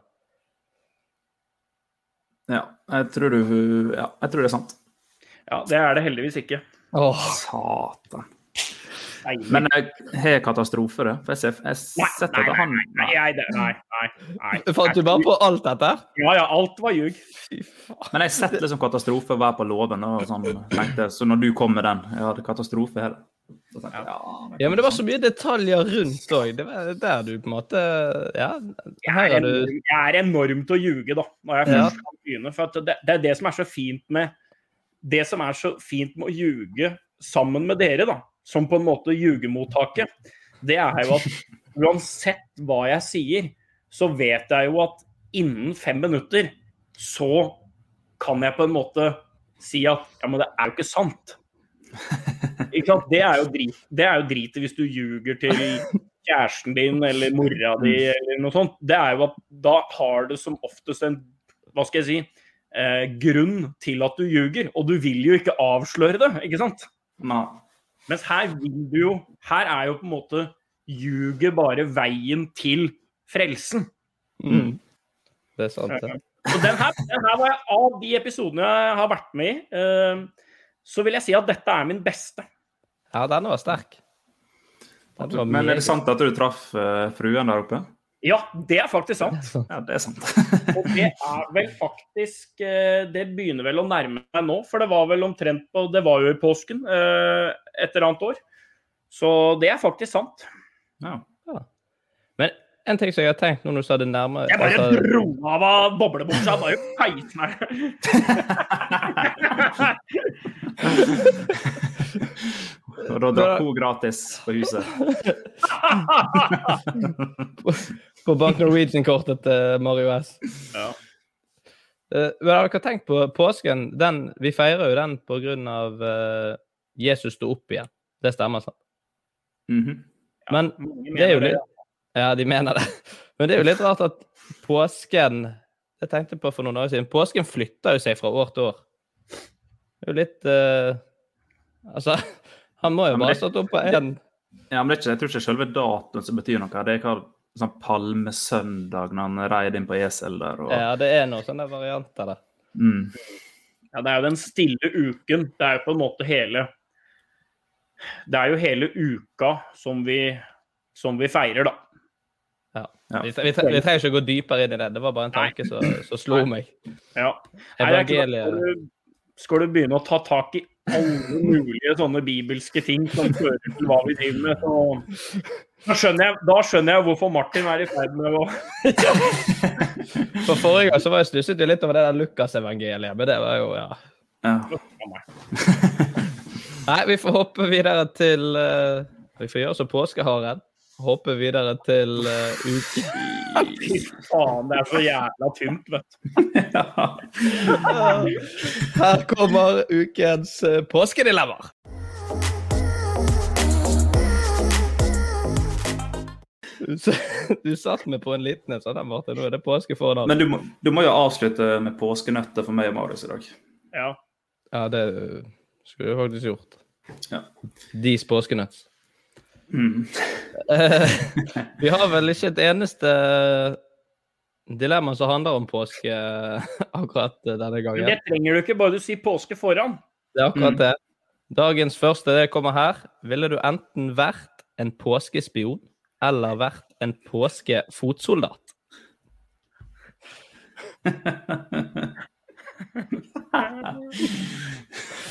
Ja, jeg tror du Ja, jeg tror det er sant. Ja, det er det heldigvis ikke. Satan. Nei, Men jeg har katastrofe, det. For jeg ser jeg nei, setter nei, han nei, nei, nei, det- nei, nei, nei. Fant du bare på alt dette? Ja, ja, alt var ljug. Men jeg setter liksom katastrofe hver på låven. Og sånn, tenkte, så når du kom med den Jeg hadde katastrofe her. Jeg, ja, Ja, men det var så mye detaljer rundt òg. Det var der du på en måte Ja, her er, du jeg er enormt å ljuge, da, når jeg Ja. først kan begynne. For at det, det er det som er så fint med Det som er så fint med å ljuge sammen med dere, da, som på en måte ljugemottaket, det er jo at uansett hva jeg sier, så vet jeg jo at innen fem minutter så kan jeg på en måte si at ja, men det er jo ikke sant. Ikke sant? Det er jo drit, det er jo dritet hvis du ljuger til kjæresten din eller mora di eller noe sånt. Det er jo at da har det som oftest en hva skal jeg si, eh, grunn til at du ljuger. Og du vil jo ikke avsløre det, ikke sant? Nei. Mens her vil du jo Her er jo på en måte ljuget bare veien til frelsen. mm. Det er sant, det. Og den her, den her var jeg, av de episodene jeg har vært med i, eh, så vil jeg si at dette er min beste. Ja, den var sterk. Den var Men er det sant at du traff eh, fruen der oppe? Ja, det er faktisk sant. Ja, det er sant. Og det er vel faktisk eh, Det begynner vel å nærme seg nå, for det var vel omtrent på Det var jo i påsken eh, et eller annet år. Så det er faktisk sant. Ja. Men en ting som jeg har tenkt når du sa det nærme Jeg bare altså, dro av av boblebuksa. Bare peis meg. Og da drakk hun gratis på huset. På Bank Norwegian-kortet til Mario S. Ja. Uh, har dere tenkt på påsken? Den, vi feirer jo den på grunn av eh, Jesus sto opp igjen. Det stemmer, sant? Mhm. Men Mange det er jo litt Ja, de mener det. Men det er jo litt rart at påsken Jeg tenkte på for noen år siden. Påsken flytter jo seg fra år til år. Det er jo litt uh, Altså, han må jo Ja, bare ha stått opp på én Ja, men det er ikke, jeg tror ikke selve datoen som betyr noe. Det er hva sånn palmesøndag når han reide inn på esel der. Og, Ja, det er noen sånne varianter der. mm. Ja, det er jo den stille uken. Det er jo på en måte hele Det er jo hele uka som vi, som vi feirer, da. Ja. Ja. Vi, vi, tre- vi trenger ikke å gå dypere inn i det. Det var bare en tanke som slo meg. Ja. Evangeliet Nei, skal du begynne å ta tak i alle mulige sånne bibelske ting som fører til hva vi driver med, så da skjønner jeg, da skjønner jeg hvorfor Martin er i ferd med å For forrige gang så var jeg stusset litt over det der Lukas-evangeliet, men det var jo ja. Ja. Nei, vi får hoppe videre til uh, Vi får gjøre som påskeharen. Hoppe videre til uh, uke... Fy faen, det er så jævla tynt, vet du. Her kommer ukens uh, påskedilemmaer. Du, du satt meg på en liten en sånn, Martin. Nå er det påske foran. Men du må, du må jo avslutte med påskenøtter for meg og Marius i dag. Ja. Ja, det skulle jeg faktisk gjort. Ja. Dis påskenøtt. Mm. Eh, vi har vel ikke et eneste dilemma som handler om påske akkurat denne gangen. det trenger du ikke, bare du sier påske foran. Det er akkurat Mm. det. Dagens første det kommer her. Ville du enten vært en påskespion eller vært en påskefotsoldat?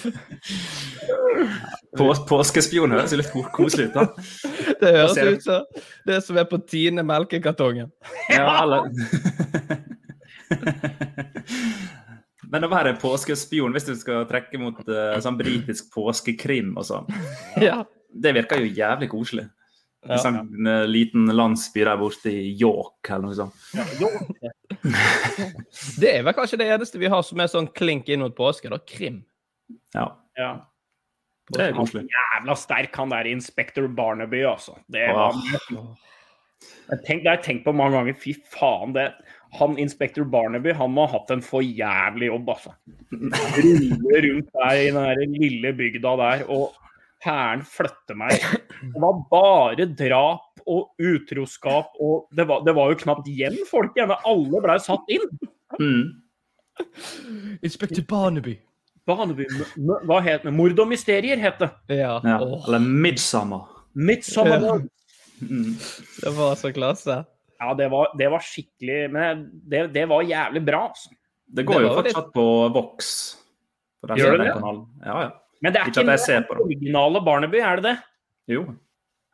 På, påskespion høres jo litt koselig ut, da. Det høres ut som det som er på tiende melkekartongen. Ja, eller Men å være påskespion, hvis du skal trekke mot uh, sånn britisk påskekrim og sånn, Ja. det virker jo jævlig koselig. Ja. En sånn eh, liten landsby der borte i York eller noe sånt. Det er vel kanskje det eneste vi har som er sånn klink inn mot påske, da. Krim. Ja, Ja. det er koselig. jævla sterk, han der Inspector Barnaby, altså. Det var Jeg tenk, det har jeg tenkt på mange ganger. Fy faen, det Han Inspector Barnaby han må ha hatt en for jævlig jobb, altså. Rulle rundt der i den der lille bygda der, og hæren flytter meg. Det var bare drap og utroskap, og det var, det var jo knapt igjen folk igjen. Alle blei satt inn. Mm. Inspector Barnaby. Barnaby, hva het det? Mord og mysterier het det. Ja. Ja. Eller Midsummer. Midsummer. Ja. Mm. det var så klasse. Ja, det var, det var skikkelig Men det, det var jævlig bra, altså. Det går Det jo fortsatt litt- på Vox. På den Gjør det det? Ja, ja. Men det er Ikke ikke, det. originale Barnaby, er det det? Jo.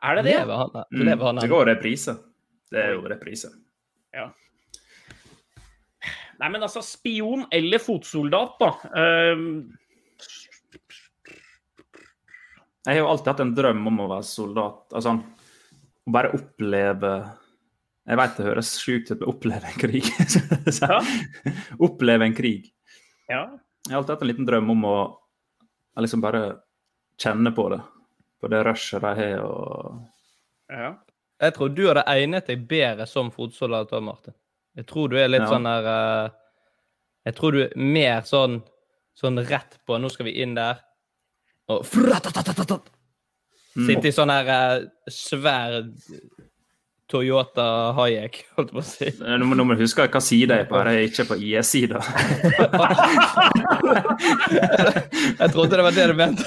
Er det det? Lever han, Mm. lever han Det går reprise. Det er jo reprise. Nei, men altså, spion eller fotsoldat, da. Ehm, Jeg har jo alltid hatt en drøm om å være soldat. Altså, å bare oppleve Jeg vet det høres sjukt ut å oppleve en krig. Så- Ja. oppleve en krig. ja. Jeg har alltid hatt en liten drøm om å liksom bare kjenne på det. På det rushet de har. og ja. Jeg tror du hadde egnet deg bedre som fotsoldat Martin. Jeg tror du er litt Ja. sånn der uh, Jeg tror du er mer sånn sånn rett på Nå skal vi inn der. Og. Mm. Sitte i sånn her uh, svær Toyota Hayek, holdt på å si. Nå må, nå må du huske hva side jeg er på. her. Jeg er ikke på IS-sida. Jeg trodde det var det du mente.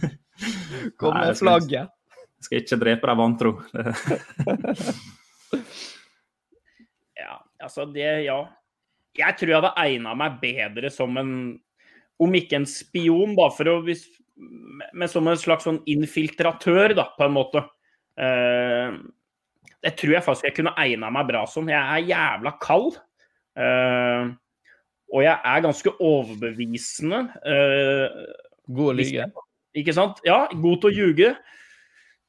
Kom med flagget. Jeg skal ikke drepe deg vantro. Altså, det Ja. Jeg tror jeg hadde egna meg bedre som en Om ikke en spion, da, for å hvis, Men som en slags sånn infiltratør, da, på en måte. Uh, det tror jeg faktisk jeg kunne egna meg bra som. Jeg er jævla kald. Uh, og jeg er ganske overbevisende. Uh, God å lyge. Ikke sant? Ja, god til å ljuge.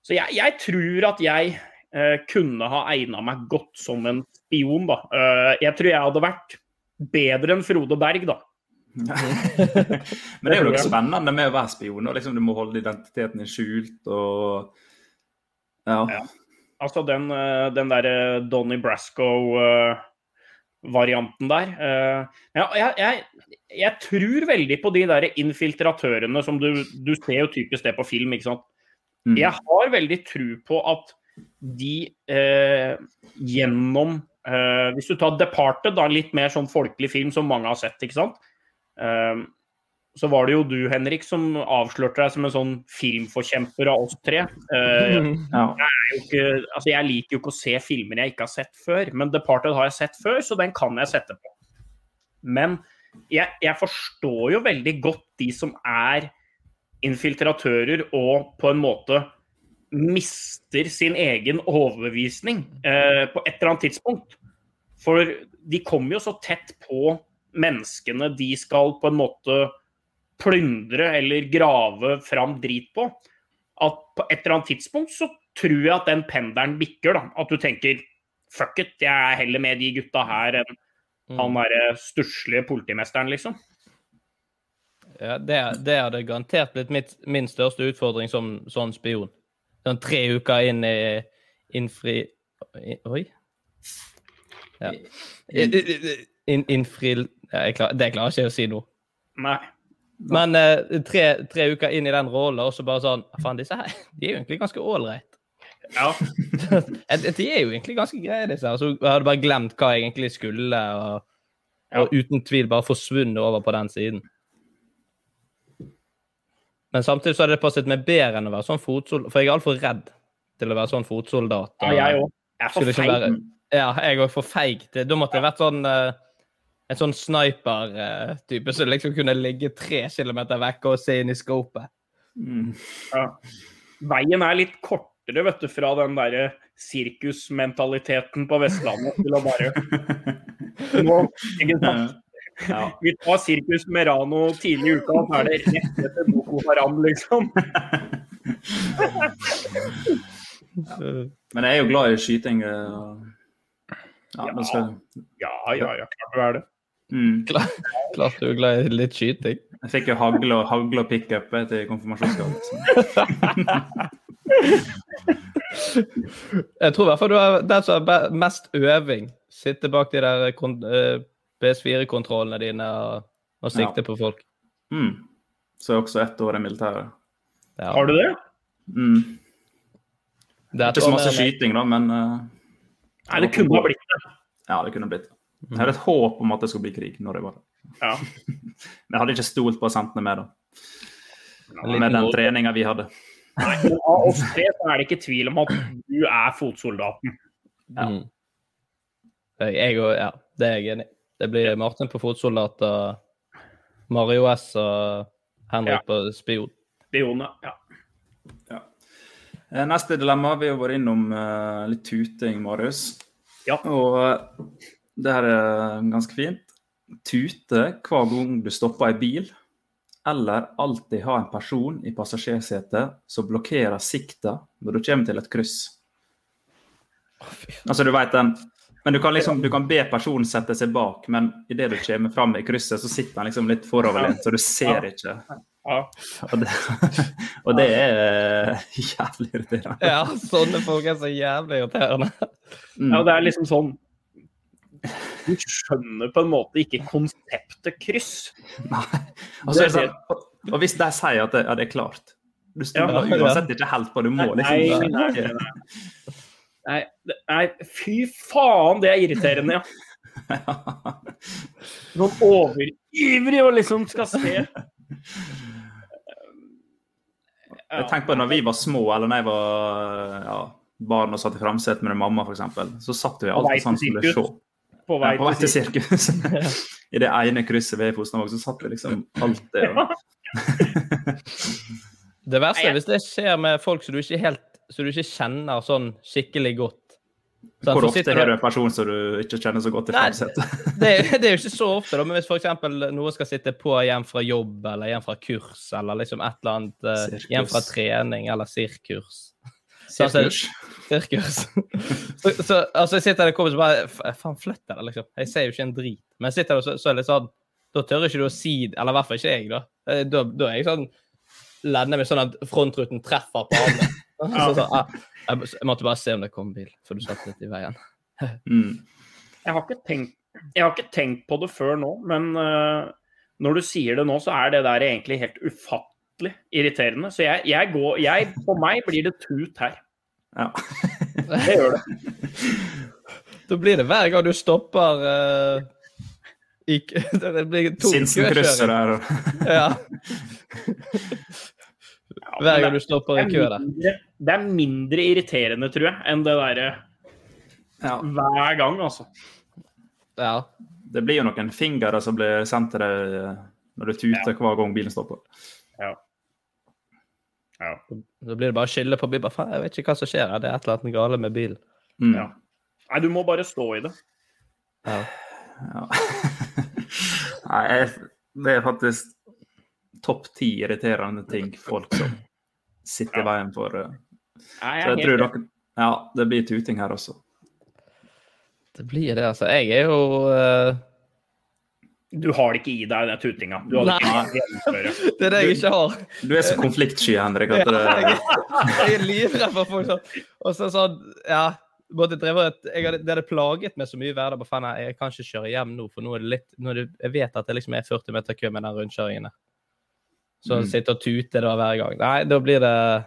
Så jeg, jeg tror at jeg uh, kunne ha egna meg godt som en spion, da. Eh, jeg tror jeg hadde vært bedre enn Frode Berg, da. Men det er jo noe spennende med å være spion. og liksom Du må holde identiteten din skjult og Ja. Ja. Altså den, eh, den derre Donny Brasco-varianten der. eh, ja, jeg, jeg, jeg tror veldig på de der infiltratørene som du, du ser jo typisk det på film, ikke sant. Mm. Jeg har veldig tro på at de eh, gjennom eh, Hvis du tar Departed, da, litt mer sånn folkelig film som mange har sett, ikke sant. Uh, så var det jo du, Henrik, som avslørte deg som en sånn filmforkjemper av oss tre. Uh, ja. jeg, er ikke, altså jeg liker jo ikke å se filmer jeg ikke har sett før, men Departed har jeg sett før, så den kan jeg sette på. Men jeg, jeg forstår jo veldig godt de som er infiltratører og på en måte mister sin egen overbevisning eh, på et eller annet tidspunkt. For de kommer jo så tett på menneskene de skal på en måte plyndre eller grave fram drit på, at på et eller annet tidspunkt så tror jeg at den pendelen bikker. da, At du tenker fuck it, jeg er heller med de gutta her enn han derre stusslige politimesteren, liksom. Ja, det, det hadde garantert blitt mitt, min største utfordring som sånn spion. Sånn tre uker inn i innfri... Oi? Ja. In, innfri... Ja, klar, det klarer jeg ikke å si nå. Nei. Men eh, tre, tre uker inn i den rollen, og så bare sånn Faen, disse her de er jo egentlig ganske ålreite. Ja. de er jo egentlig ganske greie, disse her. Så jeg hadde bare glemt hva jeg egentlig skulle, og, og uten tvil bare forsvunnet over på den siden. Men samtidig så hadde det passet meg bedre enn å være sånn fotsoldat, for jeg er altfor redd til å være sånn fotsoldat. Ja, jeg òg. Jeg er for feig. være- Ja, jeg er for feig. Da måtte jeg vært sånn uh, en sånn sniper-type som liksom kunne ligge tre kilometer vekk og se inn i scopet. Mm. Ja. Veien er litt kortere, vet du, fra den derre sirkusmentaliteten på Vestlandet til å bare Nå, ikke sant? Ja. Vi tar sirkus Merano tidlig i uka, så er det rett etter Boko Haram, liksom. Men jeg er jo glad i skyting. eh, og- Ja, men skal... Ja, ja, ja, klart du er det. mm. Klart du er glad i litt skyting. Jeg fikk jo hagle og, hagle og pickup etter konfirmasjonsgave. Jeg tror i hvert fall du er den som har mest øving. Sitte bak de der kon- eh, PS4-kontrollene dine og, og sikte Ja. på folk. Mm. Så er også ett år i militæret. Ja. Har du det? Mm. Det er Ikke så masse skyting, da, men uh, Nei, det kunne ha blitt det. Ja, det kunne blitt det. Jeg hadde et håp om at det skulle bli krig når jeg var der. Ja. Men jeg hadde ikke stolt på å sende det med, da. Med den treninga vi hadde. Nei, av oss tre så er det ikke tvil om at du er fotsoldaten. Mm. Jeg, òg, ja, det er jeg enig i. Det blir Martin på fotsoldater, Mario S og Henrik Ja. på spion. Spioner, Ja. ja. Neste dilemma. Vi har vært innom eh, litt tuting, Marius. Ja. Og eh, det her er ganske fint. Tute hver gang du stopper en bil, eller alltid ha en person i passasjersetet som blokkerer sikta når du kommer til et kryss. Altså, du vet den Men du kan liksom, du kan be personen sette seg bak, men idet du kommer fram i krysset, så sitter han liksom litt foroverlent, så du ser ikke. Ja. Og det, og det er jævlig irriterende. Ja, sånne folk er så jævlig irriterende. Mm. ja, det er liksom sånn Du skjønner på en måte ikke konseptet kryss. Nei. Altså, det sånn, og, hvis de sier at det, ja, det er klart Du stoler Ja, ja. uansett ikke helt på, du må Nei, nei, nei, nei. Nei, nei, fy faen, det er irriterende, ja. Noen overivrig og liksom skal se. Jeg tenker på når vi var små, eller når jeg var ja, barn og satt i framsetet med mamma, f.eks., så satt vi alltid sånn som skulle se. På vei Ja, på vei til til sirkus. I det ene krysset ved Fosnavåg, så satt vi liksom alltid og Det verste er hvis det skjer med folk som du ikke helt som du ikke kjenner sånn skikkelig godt. Sånn, Hvor ofte sitter har du- en person som du ikke kjenner så godt i fremsetet? det, det er jo ikke så ofte, da, men hvis f.eks. noen skal sitte på hjem fra jobb eller hjem fra kurs, eller liksom et eller annet uh, hjem fra trening eller sirkurs Sirkurs. så- Sirkus. Sirkus. så, så altså, jeg sitter der og kommer bare "F- Faen, flytt deg, liksom. Jeg ser jo ikke en drit. Men jeg sitter der så, så er det litt sånn Da tør ikke du å si eller i hvert fall ikke jeg, da. Eh, Da, da er jeg sånn Lender meg sånn at frontruten treffer på armen. så, så, ah, jeg, jeg måtte bare se om det kom bil, for du satt litt i veien. Mm. Jeg har, ikke tenkt, jeg har ikke tenkt på det før nå, men uh, når du sier det nå, så er det der egentlig helt ufattelig irriterende. Så jeg, jeg går jeg, For meg blir det tut her. Ja. Det gjør det. Da blir det hver gang du stopper uh, i, Det blir to Sinsen krysser der. og Ja, Hver gang du stopper i det, kø er der. mindre, det er mindre irriterende, tror jeg, enn det derre Ja. hver gang, altså. Ja. Det blir jo noen fingre som blir sendt til deg eh, når du tuter hver gang bilen stopper. Ja. Ja. Da blir det bare å skille på bilen. Jeg vet ikke hva som skjer. her. Det er et eller annet gale med bilen. Mm. Ja. Nei, du må bare stå i det. Ja. Ja. Nei, jeg, det er faktisk topp ti irriterende ting folk som sitter i veien for. eh. Så jeg tror dere Ja, det blir tuting her også. Det blir det, altså. Jeg er jo uh... Du har det ikke i deg, den tutinga. Du gjennomføre. Det er det jeg ikke har. Du er så konfliktsky, Henrik. At det, jeg, jeg er livredd for folk sånn. Og så sånn, ja jeg hadde, Det hadde plaget meg så mye i hverdagen. Bare faen, jeg kan ikke kjøre hjem nå, for nå er det litt nå er det, Jeg vet at det liksom er 40 meter kø med den rundkjøringen. der. Så Mm. sitte og tute da hver gang. Nei, da blir det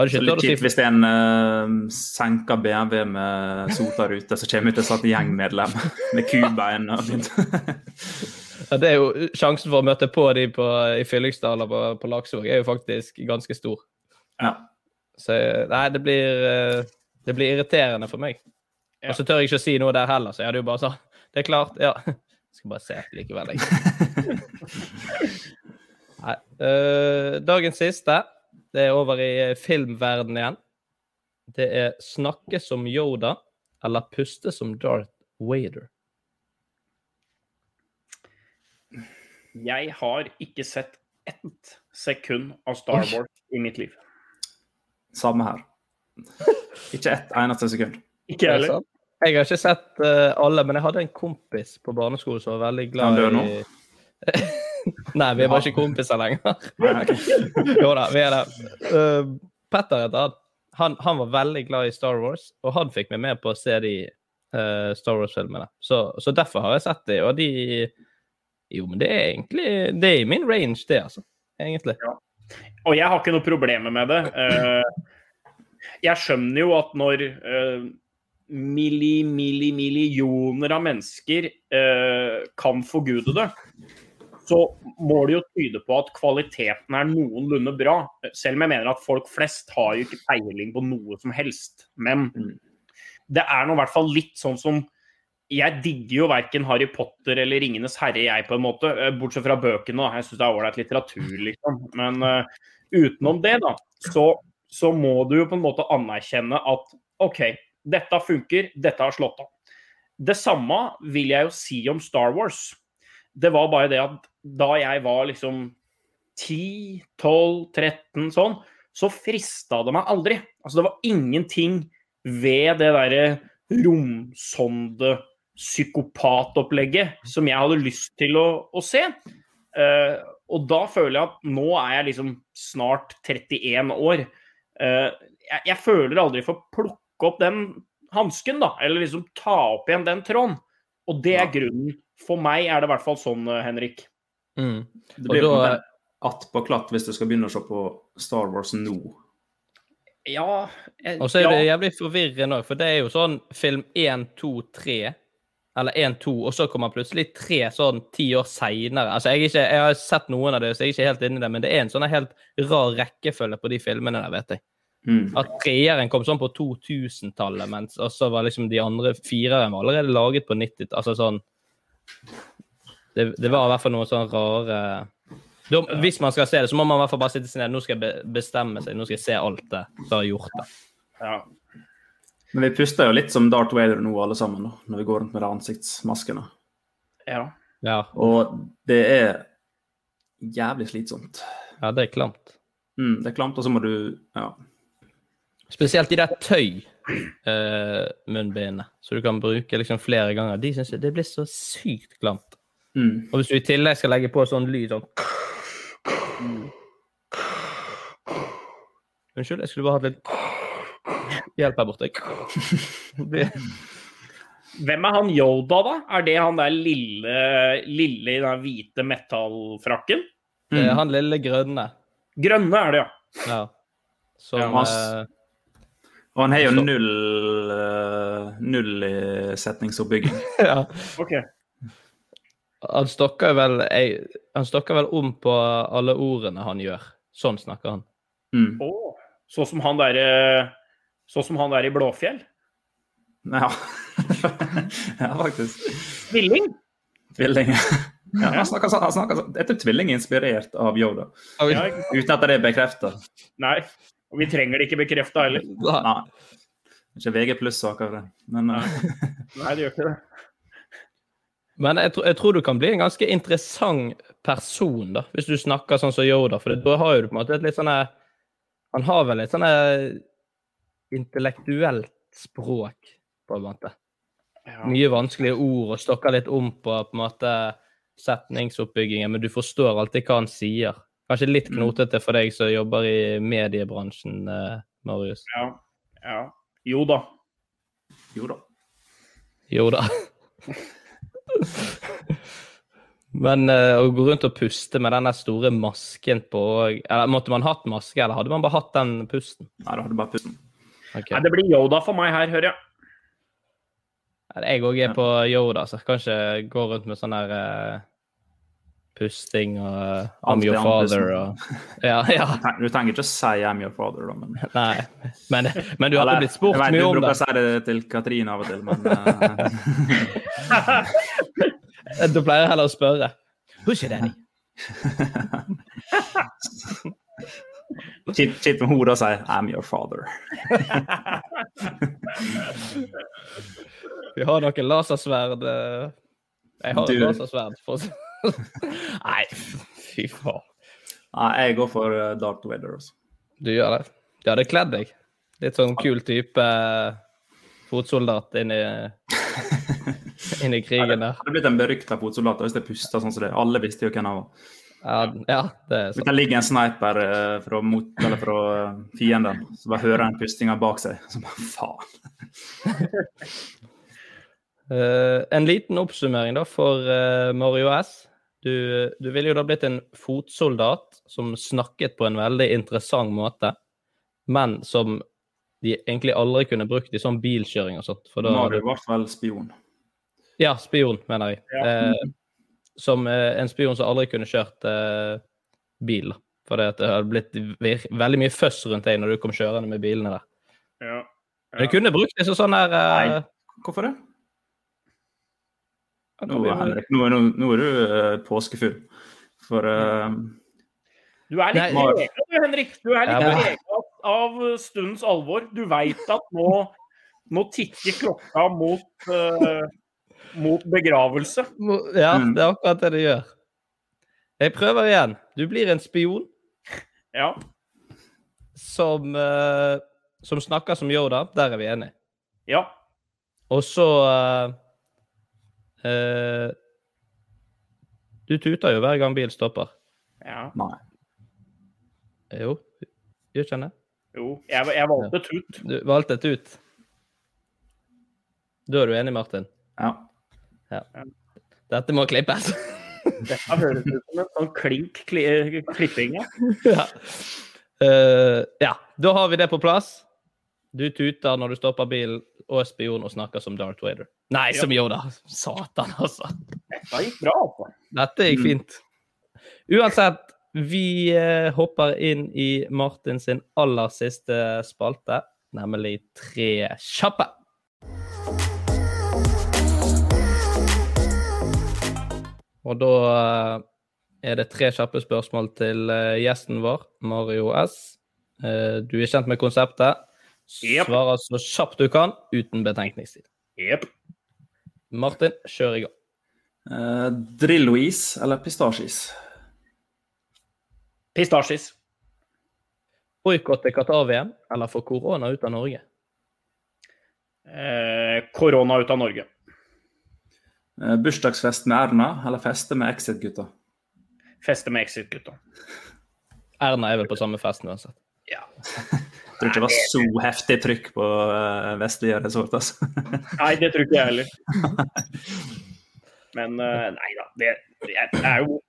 så litt kjipt hvis det er en uh, senka BMW med sota rute, så kommer ut å satt gjengmedlem med kubein og begynt Ja, det er jo Sjansen for å møte på de på, i Fyllingsdal og på, på Laksvåg er jo faktisk ganske stor. Ja. Så nei, det blir, eh, det blir irriterende for meg. Og så tør jeg ikke å si noe der heller, så jeg hadde jo bare sagt Det er klart, ja. Jeg skal bare se likevel, jeg. Nei. eh, dagens siste, det er over i filmverden igjen. Det er snakke som Yoda eller puste som Darth Vader. Jeg har ikke sett ett sekund av Star Oi. Wars i mitt liv. Samme her. Ikke ett eneste sekund. Ikke jeg heller. Jeg har ikke sett eh, alle, men jeg hadde en kompis på barneskolen som var veldig glad Han dør nå? i Nei, vi er bare ikke kompiser lenger. Jo da, vi er det. Uh, Petter heter han. han. Han var veldig glad i Star Wars, og han fikk meg med på å se de uh, Star Wars-filmene. Så, så derfor har jeg sett de, og de Jo, men det er egentlig Det er i min range, det, altså. Egentlig. Og jeg har ikke noe problemer med det. Uh, Jeg skjønner jo at når uh, milli, milli, millioner av mennesker kan forgude det, så må det jo tyde på at kvaliteten er noenlunde bra. Selv om jeg mener at folk flest har jo ikke peiling på noe som helst. Men det er nå i hvert fall litt sånn som jeg digger jo verken Harry Potter eller Ringenes herre, jeg, på en måte. eh, Bortsett fra bøkene. Jeg syns det er ålreit litteratur, liksom. Men uh, utenom det, da, så, så må du jo på en måte anerkjenne at OK, dette funker, dette har slått an. Det samme vil jeg jo si om Star Wars. Det var bare det at da jeg var liksom 10-12-13 sånn, så frista det meg aldri. Altså det var ingenting ved det derre romsonde-psykopatopplegget som jeg hadde lyst til å, å se. Uh, og da føler jeg at nå er jeg liksom snart 31 år. Uh, jeg, jeg føler aldri for å plukke opp den hansken, da. Eller liksom ta opp igjen den tråden. Og det er grunnen. For meg er det i hvert fall sånn, eh, Henrik. Mm. Det blir jo da- attpåklatt hvis du skal begynne å se på Star Wars nå. Ja eh, Og så er det ja. jævlig forvirrende òg, for det er jo sånn film 1, 2, 3 Eller 1, 2, og så kommer plutselig 3 sånn ti år seinere. Altså, jeg, ikke, jeg har sett noen av det, så jeg er ikke helt inne i det, men det er en sånn helt rar rekkefølge på de filmene der, vet jeg. Mm. At treeren kom sånn på 2000-tallet, mens også var liksom de andre fireren var allerede laget på 90 Altså sånn det, det var i hvert fall noe sånn rare da, Hvis man skal se det, så må man i hvert fall bare sitte seg ned. Nå skal jeg bestemme seg. Nå skal jeg se alt det som har gjort det. Ja. Men vi puster jo litt som Darth Vader nå, alle sammen, da, når vi går rundt med de ansiktsmaskene. ja. Ja, Og det er jævlig slitsomt. ja det er klamt. Mm, det er klamt, og så må du Ja. Spesielt de der tøy-munnbindene, så du kan bruke liksom flere ganger. De syns det blir så sykt klamt. Mm. Og hvis du i tillegg skal legge på sånn lyd sånn Unnskyld, jeg skulle bare hatt litt hjelp her borte. Det- Hvem er han Yoda, da? Er det han der lille, lille i den hvite metallfrakken? Er han lille grønne. Grønne er det, ja. Ja. Som Ja, han- eh, Og han har jo null, eh, null i setningsoppbygging. ja. Ok. Han stokker vel jeg, Han stokker vel om på alle ordene han gjør. Sånn snakker han. Mm. Oh, sånn som han der Sånn som han der i Blåfjell? Ja. ja, faktisk. Tvilling? Tvilling. Ja, han snakker sånn. Han snakker sånn. Tvilling er inspirert av Yoda. Ja, Uten at det er bekrefta. nei. Og vi trenger det ikke bekrefta heller. Nei. Ikke VG pluss-saker, det. Men eh, Nei, det gjør ikke det. Men jeg, tror- jeg tror du kan bli en ganske interessant person, da, hvis du snakker sånn som Yoda. For da har jo du på en måte et litt sånn Han har vel et sånn intellektuelt språk, på en måte. Ja. Mye vanskelige ord og stokker litt om på på en måte setningsoppbyggingen, men du forstår alltid hva han sier. Kanskje litt knotete for deg som jobber i mediebransjen, eh, Marius. Ja. ja. Jo da. jo da. Jo da. Men uh, å gå rundt og puste med den store masken på eller Måtte man hatt maske, eller hadde man bare hatt den pusten? Nei, da hadde bare pusten. Okay. Nei, det blir Yoda for meg her, hører jeg. Jeg òg er på Yoda, så jeg kan ikke gå rundt med sånn der eh, pusting og uh, I'm your father og Ja, ja. Du trenger- ikke å si 'I'm your father', da, men Nei. Men, men du ikke blitt spurt jeg vet, mye Du bruker å si det til Katrine av og til, men eh, Da pleier jeg heller å spørre. Who's your daddy? Kjipt med hodet å si 'I'm your father'. Vi har noen lasersverd eh, Jeg har et Du- lasersverd. For... Nei, fy faen. Nei, jeg går for Dark Darth Vader. Også. Du gjør det. Det hadde kledd deg. Litt sånn kul type eh, fotsoldat inn i, inn i krigen der. Det hadde blitt en berykta fotsoldat hvis jeg pusta sånn som det. Alle visste jo hvem han var. Ja, ja det er sant. det ligger en sniper eh, fra, mot, eller fra eh, fienden, som bare hører en pustinga bak seg. Så bare faen. uh, en liten oppsummering da for uh, Mario S. Du, du ville jo da blitt en fotsoldat som snakket på en veldig interessant måte, men som de egentlig aldri kunne brukt i sånn bilkjøring og sånt. For da i hvert vel spion. Ja, spion, mener jeg. Ja. Eh, som eh, en spion som aldri kunne kjørt eh, bil. For det, det hadde blitt veldig mye føss rundt deg når du kom kjørende med bilene der. Ja. Men du kunne brukt det som sånn der eh, Nei. Hvorfor det? Nå, Henrik, nå, nå, nå er du uh, påskefull. For uh, Du er litt prega du, Henrik. Du er litt Ja, prega av stundens alvor. Du veit at nå, nå tikker klokka mot, uh, mot begravelse. Ja, Mm. det er akkurat det det gjør. Jeg prøver igjen. Du blir en spion Ja. som, eh, som snakker som Yoda. Der er vi enige. ja. Og så eh, Du tuter jo hver gang bil stopper. ja. nei. Jo, gjør ikke det? Jo, jeg, jeg valgte tut. Du valgte tut. ut. Da er du enig, Martin? Ja. Dette må klippes. Dette høres ut som en sånn klink kli, klipping. Ja. ja. Eh, ja, da har vi det på plass. Du tuter når du stopper bilen, og er spion og snakker som Darth Vader. Nei, som Yoda. Satan, altså. Dette gikk bra, altså. Dette gikk fint. Uansett, vi eh, hopper inn i Martin sin aller siste spalte, nemlig Tre kjappe. Og da eh, er det tre kjappe spørsmål til eh, gjesten vår, Mario S. Eh, Du er kjent med konseptet. Svarer så kjapt du kan, uten betenkningstid. Jepp. Martin, kjør i gang. Uh, Drillo-is eller pistasjeis? Pistasjis. Boikotte Qatar-VM eller få korona ut av Norge? Eh, korona ut av Norge. Uh, bursdagsfest med Erna eller feste med Exit-gutta? Feste med Exit-gutta. Erna er vel på samme festen uansett. Ja. Jeg tror ikke det var så heftig trykk på uh, vestlige resort. Altså. Nei, det tror ikke jeg heller. Men eh, nei da. Det, det er jo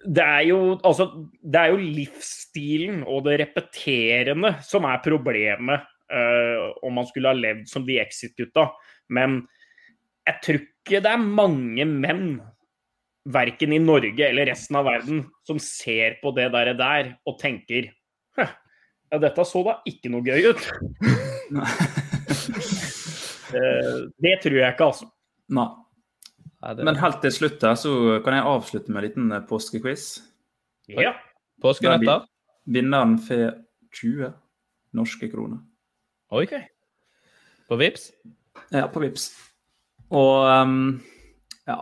det er jo altså Det er jo livsstilen og det repeterende som er problemet uh, om man skulle ha levd som de Exit-gutta. Men jeg tror ikke det er mange menn, verken i Norge eller resten av verden, som ser på det der, der og tenker «Hø, ja, dette så da ikke noe gøy ut. Eh, det tror jeg ikke, altså. Nei. Men helt til slutt her, så kan jeg avslutte med en liten eh, påskequiz. Ja. Påskenøtter? Vinneren får 20 norske kroner. Oi. På Vips? Ja, på Vips. Og um, ja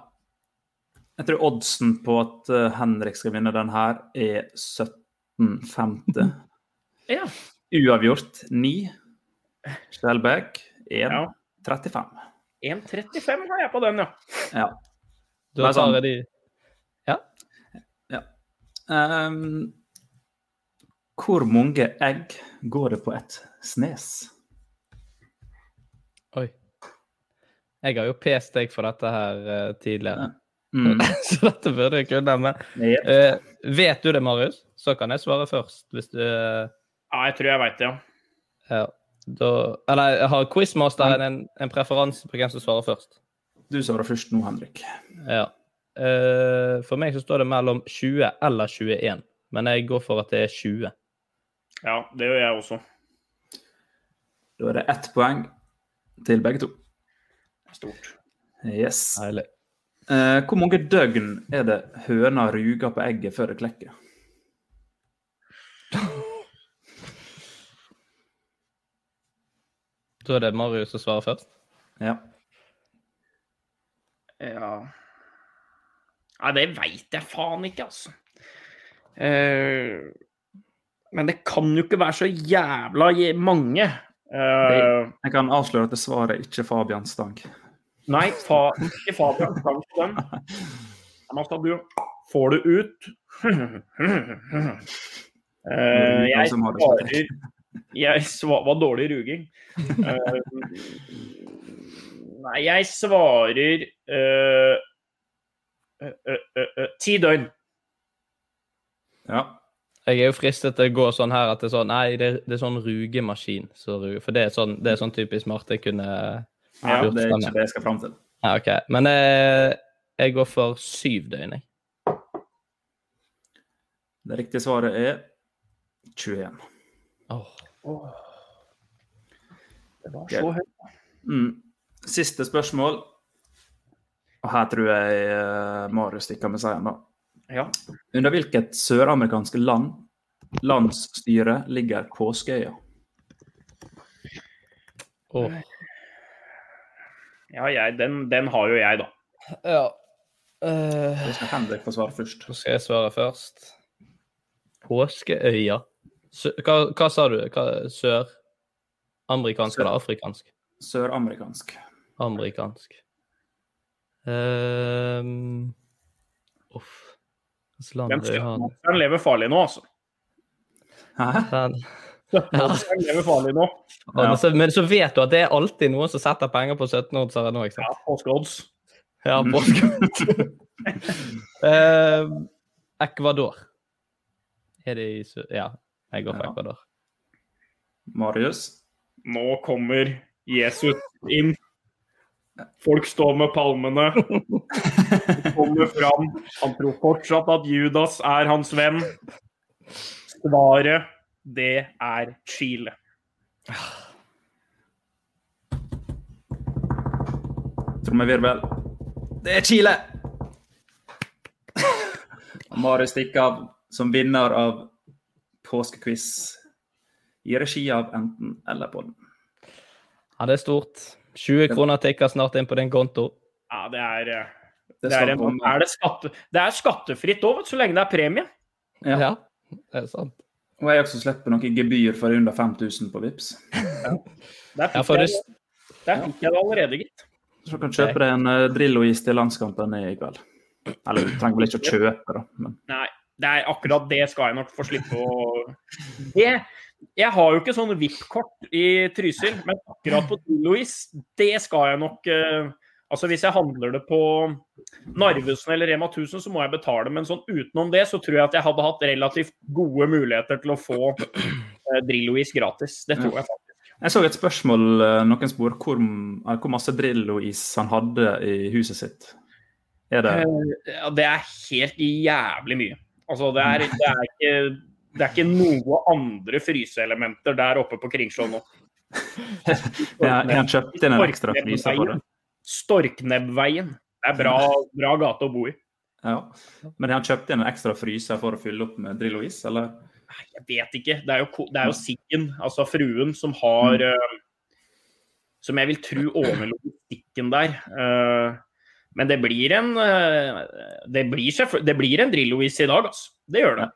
Jeg tror oddsen på at eh, Henrik skal vinne den her, er 17,50. Ja. Uavgjort 9. Skjelbæk 1. Ja. 1,35 har jeg på den, ja. Ja. Da Bare sånn. tar jeg de ja. Um, hvor mange egg går det på et snes? Oi. Jeg har jo pest deg for dette her uh, tidligere, Mm. så dette burde jeg kunne. Men eh, vet du det, Marius? Så kan jeg svare først, hvis du eh, Ja, jeg tror jeg veit det, ja. ja. Da, Eller har quizmasteren en, en preferanse på hvem som svarer først? Du svarer først nå, Henrik. Ja. eh, For meg så står det mellom 20 eller 21, men jeg går for at det er 20. Ja, det gjør jeg også. Da er det ett poeng til begge to. Stort. Yes. Deilig. Eh, hvor mange døgn er det høna ruger på egget før det klekker? Da er det Marius som svarer først. Ja. Ja Nei, det veit jeg faen ikke, altså. Uh, men det kan jo ikke være så jævla mange. Uh, Jeg kan avsløre at det svaret er ikke Fabian Stang. nei, fa ikke Fabian. Stang på den. Nå skal du får det ut. Uh, jeg svarer Jeg var dårlig ruging. Eh, nei, jeg svarer eh, eh, ti døgn. Ja. Jeg er jo fristet til å gå sånn her at det er sånn Nei, det, er- det er sånn rugemaskin. Så for det er sånn, det er sånn typisk Marte kunne ja, gjort det er sånn, ikke det jeg skal fram til. Ja, OK. Men eh, jeg går for syv døgn, jeg. Det riktige svaret er 21. Det var så høyt. Mm. Siste spørsmål. Og her tror jeg eh, Marius stikker med seieren, da. Ja. Under hvilket søramerikansk land landsstyre ligger Påskeøya? Åh. Ja, jeg, den, den har jo jeg, da. Ja. Uh, skal Henrik få svare først. Så skal jeg svare først. Påskeøya. Hva, hva sa du? Hva, sør? Amerikansk Sør. eller afrikansk? Søramerikansk. Amerikansk. Um, uff. Den er lever farlig nå, altså. Hæ? Den- Den lever farlig nå. Ja. så- Men så vet du at det er alltid noen som setter penger på 17-oddsere nå, ikke sant? Ja, påskeodds. Ja, påske. uh, Ecuador. Er det i. Ja, jeg går for Ja. Ecuador. Marius? Nå kommer Jesus inn. Folk står med palmene. Han kommer fram. Han tror fortsatt at Judas er hans venn. Svaret, det er Chile. Trommevirvel. Det er Chile! Marius stikker av som vinner av påskequiz i regi av Enten eller podden. Ja, det er stort. 20 kroner tikker snart inn på din konto. Ja, det er eh, Det det er, en, er det, skatte, det er skattefritt òg, så lenge det er premie. Ja. Ja, det er sant. Og jeg også slipper noe gebyr for under 5000 på Vips. Der Ja, fikk, jeg, der fikk jeg det allerede, gitt. Så du kan kjøpe deg en uh, Drillo-is til landskampen i kveld. Eller du trenger vel ikke å kjøpe, da. Men Nei, det er akkurat det skal jeg nok få slippe å det, Jeg har jo ikke sånn VIP-kort i Trysil, men akkurat på Louise, det skal jeg nok eh, Altså Hvis jeg handler det på Narvesen eller Rema 1000, så må jeg betale. Men sånn utenom det, så tror jeg at jeg hadde hatt relativt gode muligheter til å få eh, Drillo-is gratis. Det tror jeg faktisk. jeg så et spørsmål uh, noen spor hvor, uh, hvor masse Drillo-is han hadde i huset sitt. Er det Eh, Ja, det er helt jævlig mye. Altså, det er, det er, ikke, det er ikke noe andre fryseelementer der oppe på Kringsjå nå. Har har han kjøpt inn en ekstra fryser for det? Storknebbveien. Det er bra, bra gate å bo i. Ja. Men har han kjøpt inn en ekstra fryser for å fylle opp med Drillo-is, eller? Nei, Jeg vet ikke. Det er jo, det er jo Siggen, altså fruen, som har eh, Som jeg vil tro ordner logistikken der. Eh, men det blir en eh, Det blir, det blir en Drillo-is i dag, altså. Det gjør det.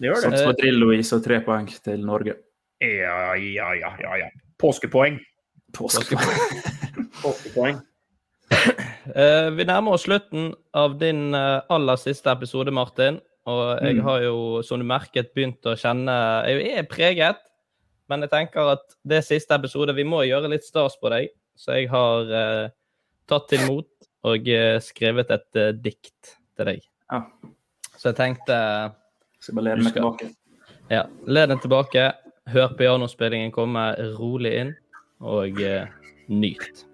Det gjør det. Sats på Drillo-is og tre poeng til Norge. Ja, ja, ja, ja. ja. Påskepoeng. Påskepoeng. Påskepoeng. Uh, vi nærmer oss slutten av din uh, aller siste episode, Martin. Og jeg Mm. har jo, som du merket, begynt å kjenne Jeg er preget, men jeg tenker at det siste episode. Vi må gjøre litt stas på deg. Så jeg har eh, tatt til mot og eh, skrevet et eh, dikt til deg. Ja. Så jeg tenkte Skal bare lede meg tilbake. Ja, led den tilbake. Hør pianospillingen komme rolig inn, og eh, nyt.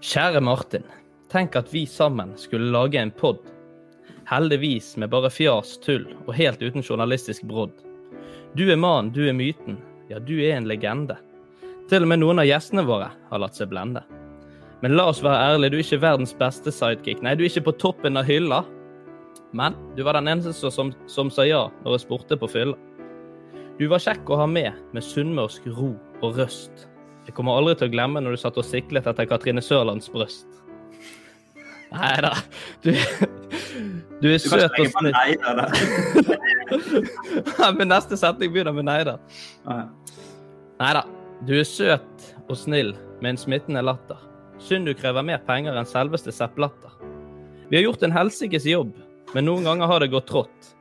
Kjære Martin. Tenk at vi sammen skulle lage en pod. Heldigvis med bare fjas, tull og helt uten journalistisk brodd. Du er mannen, du er myten. Ja, du er en legende. Til og med noen av gjestene våre har latt seg blende. Men la oss være ærlige, du er ikke verdens beste sidekick. Nei, du er ikke på toppen av hylla. Men du var den eneste som, som sa ja når jeg spurte på fylla. Du var kjekk å ha med, med sunnmørsk ro og røst. Jeg kommer aldri til å glemme når du satt og siklet etter Katrine Sørlands bryst. Nei da. Du, du er søt og snill. Du kan ikke Nei, da. Men neste setning begynner med nei da. Nei da. Du er søt og snill med en smittende latter. Synd du krever mer penger enn selveste Sepp Latter. Vi har gjort en helsikes jobb, men noen ganger har det gått trått.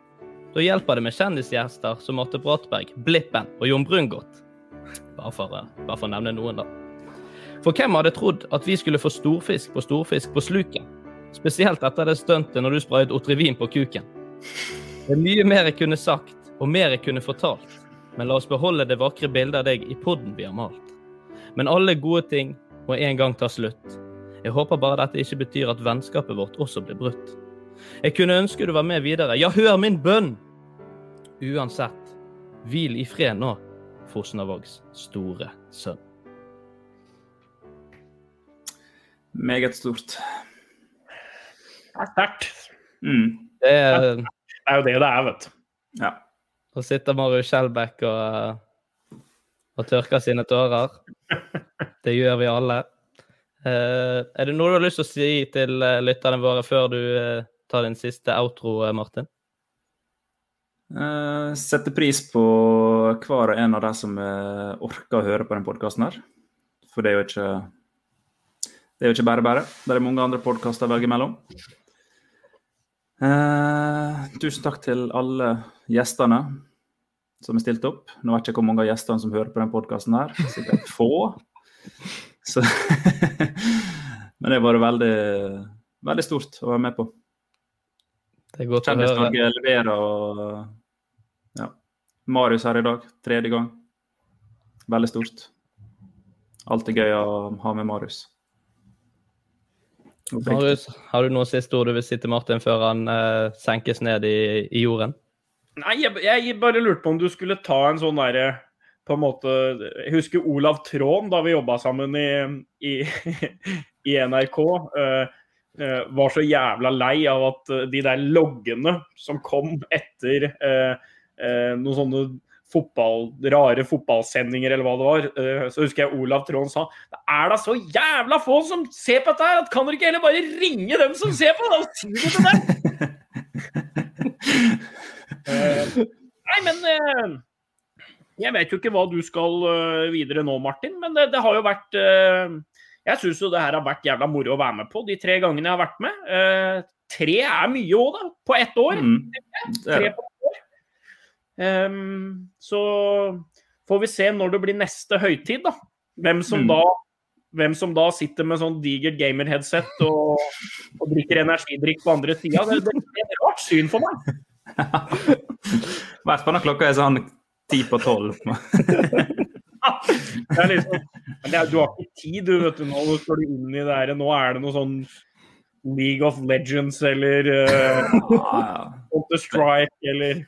Da hjelper det med kjendisgjester som Marte Bratberg, Blippen og Jon Brungot. Bare for, bare for å nevne noen, da. For hvem hadde trodd at vi skulle få storfisk på storfisk på sluken? Spesielt etter det stuntet når du sprayet Otrivin på kuken. Det er mye mer jeg kunne sagt, og mer jeg kunne fortalt. Men la oss beholde det vakre bildet av deg i podden vi har malt. Men alle gode ting må en gang ta slutt. Jeg håper bare dette ikke betyr at vennskapet vårt også blir brutt. Jeg kunne ønske du var med videre. Ja, hør min bønn! Uansett, hvil i fred nå, Fosnavågs store sønn. Meget stort. Det er sterkt. Mm. Det er, Det er jo det det er, vet du. Ja. Og sitter Marius Skjelbæk og, og tørker sine tårer. Det gjør vi alle. Eh, er det noe du har lyst til å si til eh, lytterne våre før du eh, tar din siste outro, Martin? Setter pris på hver og en av de som orker å høre på den podkasten her. For det er jo ikke det er jo ikke bare bare. Det er mange andre podkaster å velge mellom. Eh, tusen takk til alle gjestene som har stilt opp. Nå vet jeg ikke hvor mange av gjestene som hører på den podkasten her. Sikkert få. Så Men det har vært veldig, veldig stort å være med på. Det er godt å høre. Kjendis-Norge leverer og ja. Marius her i dag, tredje gang. Veldig stort. Alltid gøy å ha med Marius. Marius, har du noen siste ord du vil si til Martin før han eh, senkes ned i, i jorden? Nei, jeg, jeg bare lurte på om du skulle ta en sånn derre på en måte Jeg husker Olav Tråen da vi jobba sammen i, i, i NRK. uh, uh, var så jævla lei av at eh, de der loggene som kom etter uh, noen sånne fotball, rare fotballsendinger eller hva det var, så husker jeg Olav Tråen sa det er da så jævla få som ser på dette her, at kan dere ikke heller bare ringe dem som ser på, da, og si det til dem? Eh, Nei, men eh, jeg vet jo ikke hva du skal eh, videre nå, Martin. Men det, det har jo vært Jeg syns jo det her har vært jævla moro å være med på de tre gangene jeg har vært med. Tre er mye òg, da. På ett år. Mm, Tre på ett år. Um, så får vi se når det blir neste høytid, da. Hvem som Mm. da hvem som da sitter med sånn digert gamer-headset og, og drikker energidrikk på andre sida. Det, det, det er et rart syn for meg. I hvert fall når klokka er sånn ti på tolv. Det er liksom, er, du har ikke tid, du, vet du. Nå skal du inn i det her. Nå er det noe sånn League of Legends eller uh, Counter Strike eller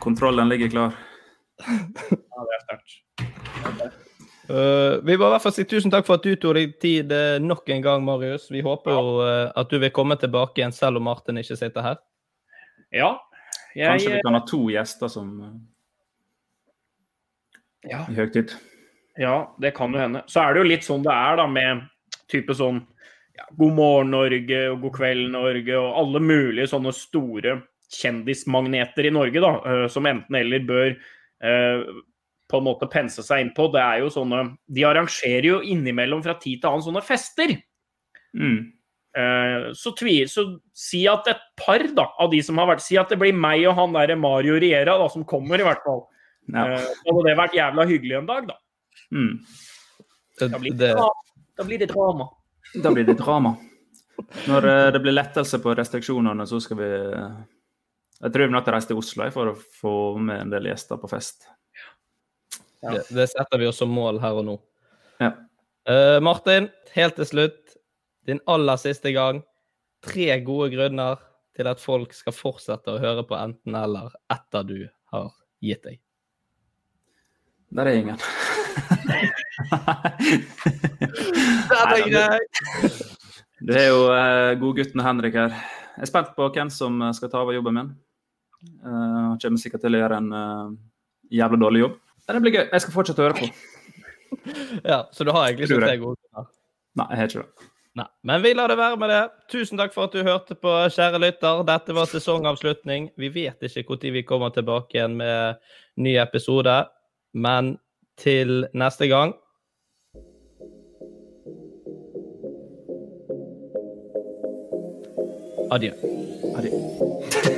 Kontrollen ligger klar. Ja, det er sterkt. Uh, vi må i hvert fall si tusen takk for at du tok deg tid eh, nok en gang, Marius. Vi håper jo uh, at du vil komme tilbake igjen selv om Martin ikke sitter her. Ja. Jeg, Kanskje vi kan ha to gjester som Ja. i høytid. Ja, det kan jo hende. Så er det jo litt sånn det er da med type sånn ja, God morgen Norge og God kveld Norge og alle mulige sånne store kjendismagneter i Norge da, eh, som enten eller bør eh, på en måte pense seg inn på. Det er jo sånne De arrangerer jo innimellom fra tid til annen sånne fester. Mm. Eh, så, tvi, så si at et par da, av de som har vært Si at det blir meg og han der Mario Riera da, som kommer, i hvert fall. Ja. Eh, så hadde det vært jævla hyggelig en dag, da. Mm. Da blir det. Da blir det drama. Da blir det drama. Når eh, det blir lettelse på restriksjonene, så skal vi eh, Jeg tror vi å reise til Oslo for å få med en del gjester på fest. Ja. det, det setter vi oss som mål her og nå. Ja. Uh, Martin, helt til slutt. Din aller siste gang. Tre gode grunner til at folk skal fortsette å høre på enten-eller etter du har gitt deg. Der er ingen. Den er grei! Det er jo uh, godgutten Henrik her. Jeg er spent på hvem som eh, skal ta over jobben min. Uh, kommer sikkert til å gjøre en uh, jævla dårlig jobb. Men det blir gøy. Jeg skal fortsette å høre på. ja, Så du har egentlig ikke tre gode grunner? Nei, jeg har ikke det. Nei, Men vi lar det være med det. Tusen takk for at du hørte på, kjære lytter. Dette var sesongavslutning. Vi vet ikke når vi kommer tilbake igjen med ny episode, men til neste gang Adjø. Adjø.